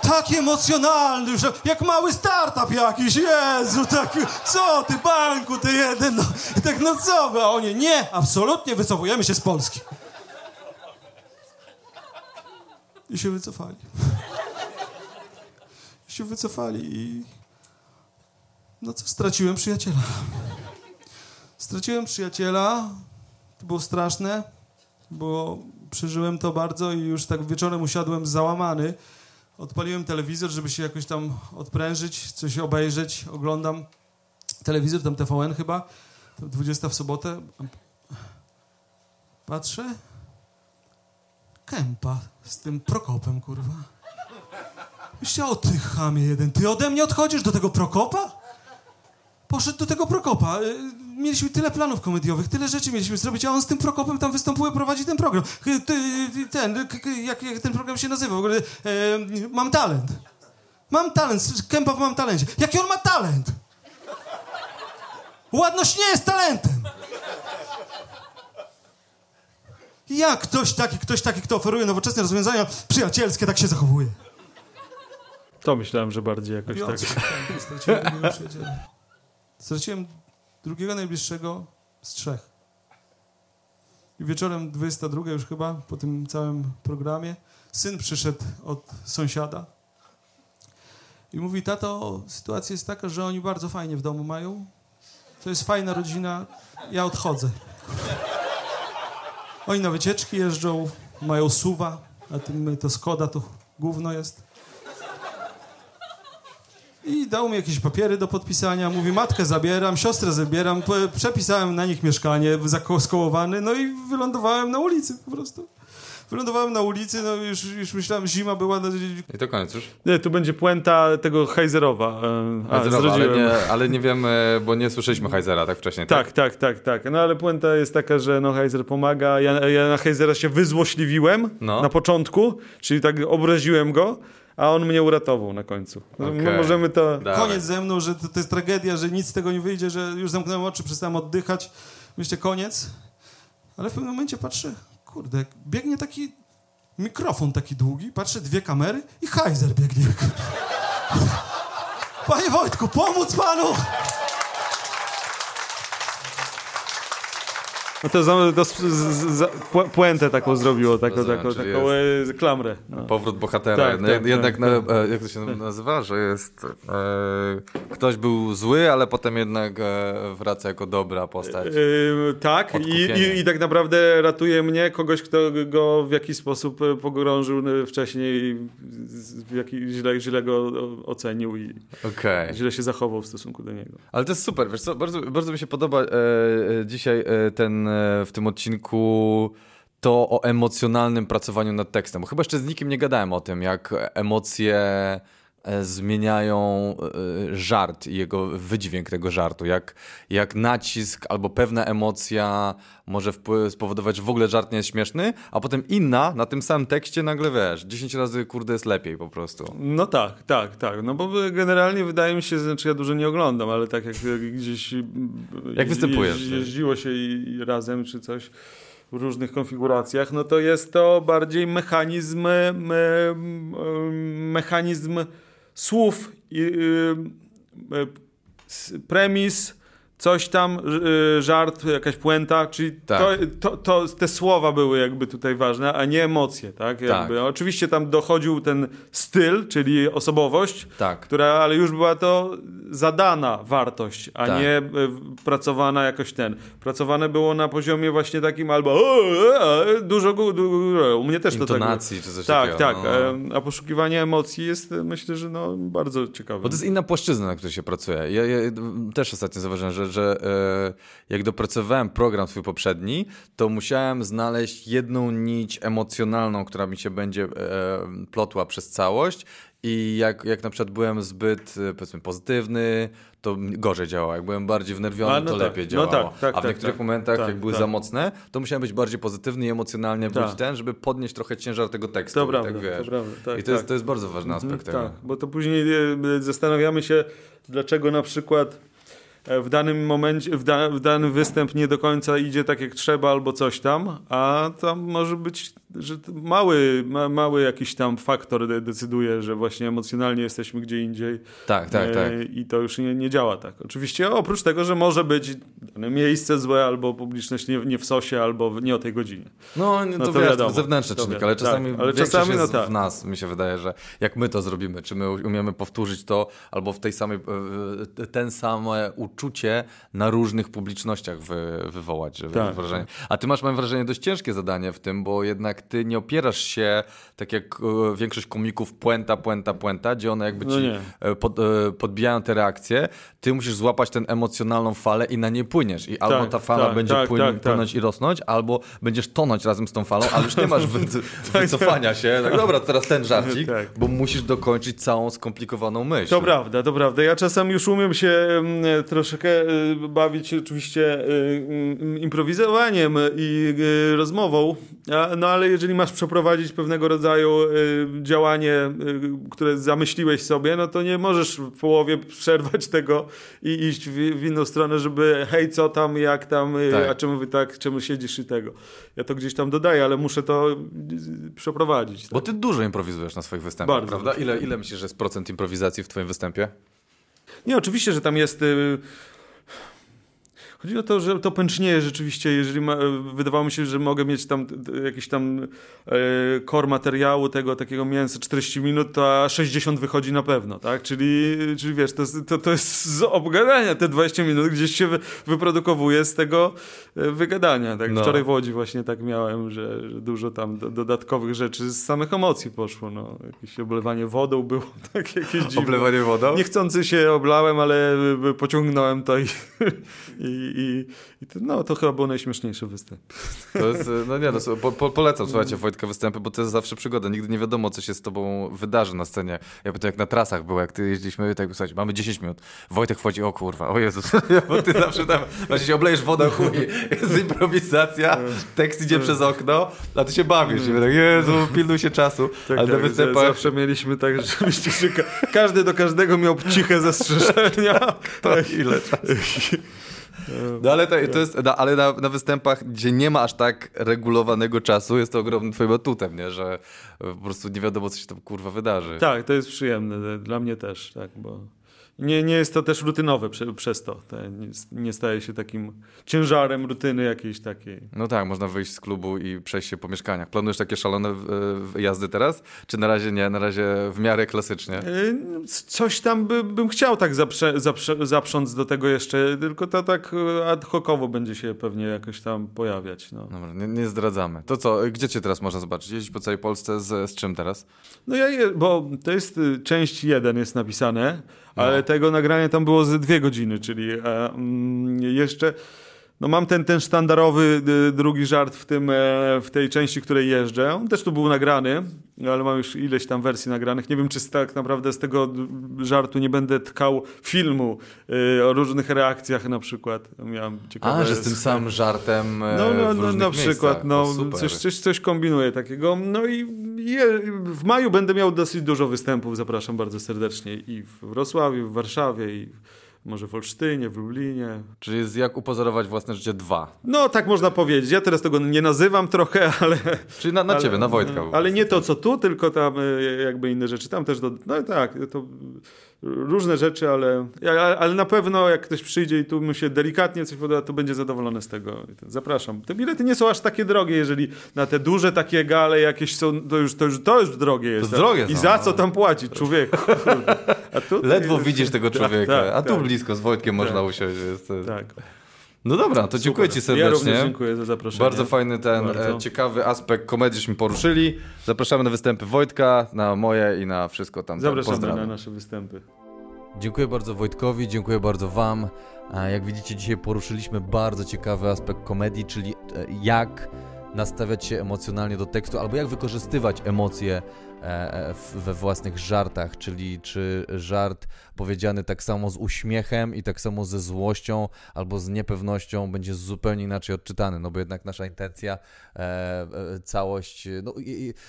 Taki emocjonalny, że jak mały startup jakiś, Jezu, tak, co ty banku, ty jeden, no, tak no co wy, a oni, nie, absolutnie wycofujemy się z Polski. I się wycofali. I się wycofali i no co, straciłem przyjaciela. Straciłem przyjaciela, to było straszne, bo przeżyłem to bardzo i już tak wieczorem usiadłem załamany, Odpaliłem telewizor, żeby się jakoś tam odprężyć, coś obejrzeć. Oglądam telewizor, tam TVN chyba, 20 w sobotę. Patrzę. Kępa z tym Prokopem, kurwa. Myślę, o ty chamie jeden, ty ode mnie odchodzisz do tego Prokopa? Poszedł do tego Prokopa. Mieliśmy tyle planów komediowych, tyle rzeczy mieliśmy zrobić, a on z tym Prokopem tam występuje, prowadzi ten program. Ten, jak, jak ten program się nazywa? W ogóle, e, mam talent. Mam talent, Kępa mam talencie. Jaki on ma talent? Ładność nie jest talentem. Jak ktoś taki, ktoś taki, kto oferuje nowoczesne rozwiązania przyjacielskie, tak się zachowuje? To myślałem, że bardziej jakoś Biorąc, tak. Straciłem Straciłem drugiego najbliższego z trzech. I wieczorem 22 już chyba, po tym całym programie, syn przyszedł od sąsiada i mówi, tato, sytuacja jest taka, że oni bardzo fajnie w domu mają, to jest fajna rodzina, ja odchodzę. Oni na wycieczki jeżdżą, mają suwa, a tym to Skoda to gówno jest. I dał mi jakieś papiery do podpisania. Mówi, matkę zabieram, siostrę zabieram. Przepisałem na nich mieszkanie, skołowany, no i wylądowałem na ulicy po prostu. Wylądowałem na ulicy, no już, już myślałem, zima była... No... I to koniec już? Nie, tu będzie puenta tego Heizerowa. E, a, Heizerowa ale, nie, ale nie wiemy, bo nie słyszeliśmy Heizera tak wcześniej, tak? Tak, tak, tak, tak. No ale puenta jest taka, że no Heizer pomaga. Ja, ja na Heizera się wyzłośliwiłem no. na początku, czyli tak obraziłem go a on mnie uratował na końcu. No, okay. Możemy to... Dawaj. Koniec ze mną, że to, to, jest tragedia, że nic z tego nie wyjdzie, że już zamknąłem oczy, przestałem oddychać. Myślę, koniec. Ale w pewnym momencie patrzę, kurde, biegnie taki mikrofon taki długi, patrzę, dwie kamery i Heiser biegnie. Panie Wojtku, pomóc panu! No to, za, to z, z, puentę taką zrobiło, taką, Rozumiem, taką, taką e, klamrę. No. Powrót bohatera. Tak, no, tak, jednak, tak, na, e, jak to się nazywa, że jest e, ktoś był zły, ale potem jednak e, wraca jako dobra postać. E, tak I, i, i, tak naprawdę ratuje mnie kogoś, kto go w jakiś sposób e, pogrążył wcześniej, w jaki, źle, źle go ocenił i okay. źle się zachował w stosunku do niego. Ale to jest super, wiesz co, bardzo, bardzo mi się podoba dzisiaj ten E, w tym odcinku to o emocjonalnym pracowaniu nad tekstem. Bo chyba jeszcze z nikim nie gadałem o tym, jak emocje e, zmieniają e, żart i jego wydźwięk tego żartu. Jak, jak nacisk albo pewna emocja może spowodować, że w ogóle żart nie jest śmieszny, a potem inna na tym samym tekście nagle wiesz, 10 razy kurde jest lepiej po prostu. No tak, tak, tak. No bo generalnie wydaje mi się, znaczy ja dużo nie oglądam, ale tak jak gdzieś jak występujesz? jeździło się i razem czy coś w różnych konfiguracjach, no to jest to bardziej mechanizm me, mechanizm słów i y, premis coś tam, y, żart, jakaś puenta, czyli tak. to, to, to, te słowa były jakby tutaj ważne, a nie emocje, tak? Jakby. tak. Oczywiście tam dochodził ten styl, czyli osobowość, tak. która, ale już była to zadana wartość, a tak. nie y, pracowana jakoś ten. Pracowane było na poziomie właśnie takim albo dużo, dużo u mnie też Intonacji, to tak. czy coś tak, takiego. Tak, no. a poszukiwanie emocji jest myślę, że no, bardzo ciekawe. Bo to jest inna płaszczyzna, na której się pracuje. Ja, ja też ostatnio zauważyłem, że że e, jak dopracowałem program swój poprzedni, to musiałem znaleźć jedną nić emocjonalną, która mi się będzie e, plotła przez całość i jak, jak na przykład byłem zbyt, e, powiedzmy, pozytywny, to gorzej działało. Jak byłem bardziej wnerwiony, A, no to tak. lepiej no działało. No tak, tak, A w tak, niektórych tak. momentach, jak były za mocne, to musiałem być bardziej pozytywny i emocjonalnie być ten, żeby podnieść trochę ciężar tego tekstu. To prawda, tak, to prawda. I to, Jest, to jest bardzo ważny mhm, aspekt tego. Tak, bo to później zastanawiamy się, dlaczego na przykład w danym momencie, w, da, w dany występ nie do końca idzie tak jak trzeba albo coś tam, a tam może być, że mały, ma, mały jakiś tam faktor decyduje, że właśnie emocjonalnie jesteśmy gdzie indziej. Tak, tak, e, tak. I to już nie, nie działa tak. Oczywiście oprócz tego, że może być miejsce złe albo publiczność nie, nie w sosie, albo nie o tej godzinie. No, no to, to wiesz, to zewnętrzny czynnik, ale czasami, tak, ale czasami no tak. w nas, mi się wydaje, że jak my to zrobimy, czy my umiemy powtórzyć to, albo w tej samej, ten same uczucie na różnych publicznościach wy, wywołać, tak. wrażenie. A ty masz, mam wrażenie, dość ciężkie zadanie w tym, bo jednak ty nie opierasz się, tak jak e, większość komików, puenta, puenta, puenta, gdzie one jakby no ci no pod, e, podbijają te reakcje, ty musisz złapać tę emocjonalną falę i na nie płyniesz. I albo tak, ta fala tak, będzie tak, płyn, tak, płynąć i rosnąć, albo będziesz tonąć razem z tą falą, ale już nie masz wy, wycofania się. Tak, dobra, teraz ten żarcik, bo musisz dokończyć całą skomplikowaną myśl. To prawda, to prawda. Ja czasem już umiem się mm, troszeczkę y, bawić oczywiście y, mm, improwizowaniem i y, rozmową, no ale jeżeli masz przeprowadzić pewnego rodzaju działanie, które zamyśliłeś sobie, no to nie możesz w połowie przerwać tego i iść w, w inną stronę, żeby hej, co tam, jak tam, tak. a czemu wy tak, czemu siedzisz i tego. Ja to gdzieś tam dodaję, ale muszę to przeprowadzić. Tak? Bo ty dużo improwizujesz na swoich występach, Bardzo prawda? Ile, ile myślisz, że jest procent improwizacji w twoim występie? Nie, oczywiście, że tam jest... Y Chodzi o to, że to pęcznieje rzeczywiście, jeżeli ma, wydawało mi się, że mogę mieć tam jakiś tam e, kor materiału tego takiego mięsa 40 minut, to a 60 wychodzi na pewno, tak? Czyli, czyli wiesz, to, to, to jest z obgadania te 20 minut gdzieś się wy, wyprodukowuje z tego e, wygadania, tak? No. Wczoraj w Łodzi właśnie tak miałem, że, że dużo tam do, dodatkowych rzeczy z samych emocji poszło, no. Jakieś oblewanie wodą było, tak jakieś dziwne. Oblewanie wodą? Niechcący się oblałem, ale pociągnąłem to i, i i, i to, no, to chyba było najśmieszniejszy występ. To jest, no nie, no, po, po, polecam, słuchajcie, Wojtka występy, bo to jest zawsze przygoda. Nigdy nie wiadomo, co się z tobą wydarzy na scenie. Ja to jak na trasach było, jak ty jeździliśmy, tak słuchajcie, mamy 10 minut. Wojtek wchodzi, o kurwa, o Jezus, bo ty zawsze tam, właśnie się oblejesz wodą, chuj, jest improwizacja, tekst idzie przez okno, a ty się bawisz. I tak, Jezu, pilnuj się czasu. Tak, Ale tak, występach... Zawsze mieliśmy tak, że każdy do każdego miał ciche zastrzeżenia. Tak, ile czasu. No ale to, to jest, no, ale na, na, występach, gdzie nie ma aż tak regulowanego czasu, jest to ogromnym twoim atutem, nie? Że po prostu nie wiadomo, co się tam kurwa wydarzy. Tak, to jest przyjemne, dla mnie też, tak, bo nie, nie jest to też rutynowe prze, przez to. Nie, nie, staje się takim ciężarem rutyny jakiejś takiej. No tak, można wyjść z klubu i przejść się po mieszkaniach. Planujesz takie szalone jazdy teraz? Czy na razie nie? Na razie w miarę klasycznie? E, coś tam by, bym chciał tak zaprze, zaprze, zaprząc do tego jeszcze, tylko to tak e, ad hocowo będzie się pewnie jakoś tam pojawiać. No. Dobra, nie, nie zdradzamy. To co, gdzie cię teraz można zobaczyć? Jeździć po całej Polsce z, z czym teraz? No ja, je, bo to jest y, część jeden jest napisane, no. ale tego nagrania tam było ze dwie godziny, czyli e, mm, jeszcze no mam ten, ten sztandarowy drugi żart w, tym, e, w tej części, której jeżdżę. On też tu był nagrany, ale mam już ileś tam wersji nagranych. Nie wiem, czy tak naprawdę z tego żartu nie będę tkał filmu y, o różnych reakcjach na przykład. Miałem ciekawe... A, że z tym samym żartem e, No, no, no na przykład, no, coś, coś, coś kombinuję takiego. No i je, w maju będę miał dosyć dużo występów, zapraszam bardzo serdecznie i w Wrocławiu, w Warszawie i może w Olsztynie, w Lublinie. Czyli jest jak upozorować własne życie dwa. No, tak można powiedzieć. Ja teraz tego nie nazywam trochę, ale... Czyli na, na ale, ciebie, na Wojtka. Ale nie to, co tu, tylko tam e, jakby inne rzeczy. Tam też, do, no tak, to różne rzeczy, ale, ale na pewno jak ktoś przyjdzie i tu mu się delikatnie coś podoba, to będzie zadowolony z tego. Zapraszam. Te bilety nie są aż takie drogie, jeżeli na te duże takie gale jakieś są, to już, to już, to już drogie jest. To drogie I za co tam płacić, człowieku? Ledwo widzisz tego tak, człowieka, tak, tak, a tu tak. blisko z Wojtkiem tak. można usiąść. Jest... Tak. No dobra, to dziękuję Ci serdecznie. Ja również dziękuję za zaproszenie. Bardzo fajny ten e, Bardzo. ciekawy aspekt komedii, żeśmy poruszyli. Zapraszamy na występy Wojtka, na moje i na wszystko tam. Zapraszamy na nasze występy. Dziękuję bardzo Wojtkowi, dziękuję bardzo Wam. Jak widzicie, dzisiaj poruszyliśmy bardzo ciekawy aspekt komedii, czyli e, jak nastawiać się emocjonalnie do tekstu, albo jak wykorzystywać emocje e, we własnych żartach, czyli czy żart powiedziany tak samo z uśmiechem i tak samo ze złością albo z niepewnością będzie zupełnie inaczej odczytany, no bo jednak nasza intencja, e, całość, no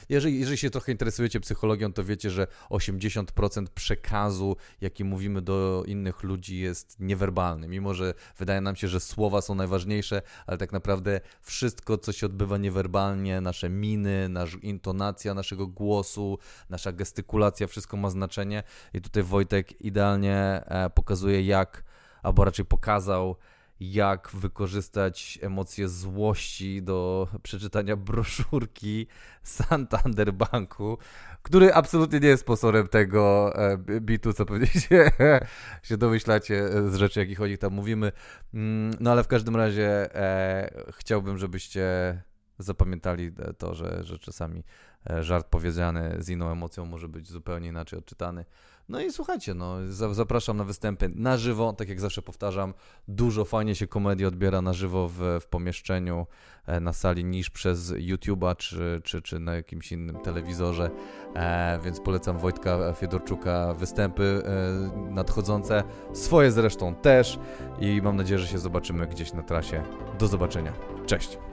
jeżeli, jeżeli się trochę interesujecie psychologią, to wiecie, że 80% przekazu, jaki mówimy do innych ludzi jest niewerbalny, mimo że wydaje nam się, że słowa są najważniejsze, ale tak naprawdę wszystko, co się odbywa niewerbalnie, nasze miny, nasza intonacja naszego głosu, nasza gestykulacja, wszystko ma znaczenie. I tutaj Wojtek idealnie e, pokazuje, jak, albo raczej pokazał, jak wykorzystać emocje złości do przeczytania broszurki Santander Banku, który absolutnie nie jest sponsorem tego e, bitu, co pewnie się, się domyślacie z rzeczy, jakich o nich tam mówimy. Mm, no ale w każdym razie e, chciałbym, żebyście zapamiętali to, że, że czasami E, żart powiedziany z inną emocją może być zupełnie inaczej odczytany. No i słuchajcie, no, zapraszam na występy na żywo, tak jak zawsze powtarzam, dużo fajnie się komedii odbiera na żywo w, w pomieszczeniu, e, na sali niż przez YouTube'a czy, czy, czy na jakimś innym telewizorze, e, więc polecam Wojtka Fiedorczuka występy e, nadchodzące, swoje zresztą też i mam nadzieję, że się zobaczymy gdzieś na trasie. Do zobaczenia. Cześć!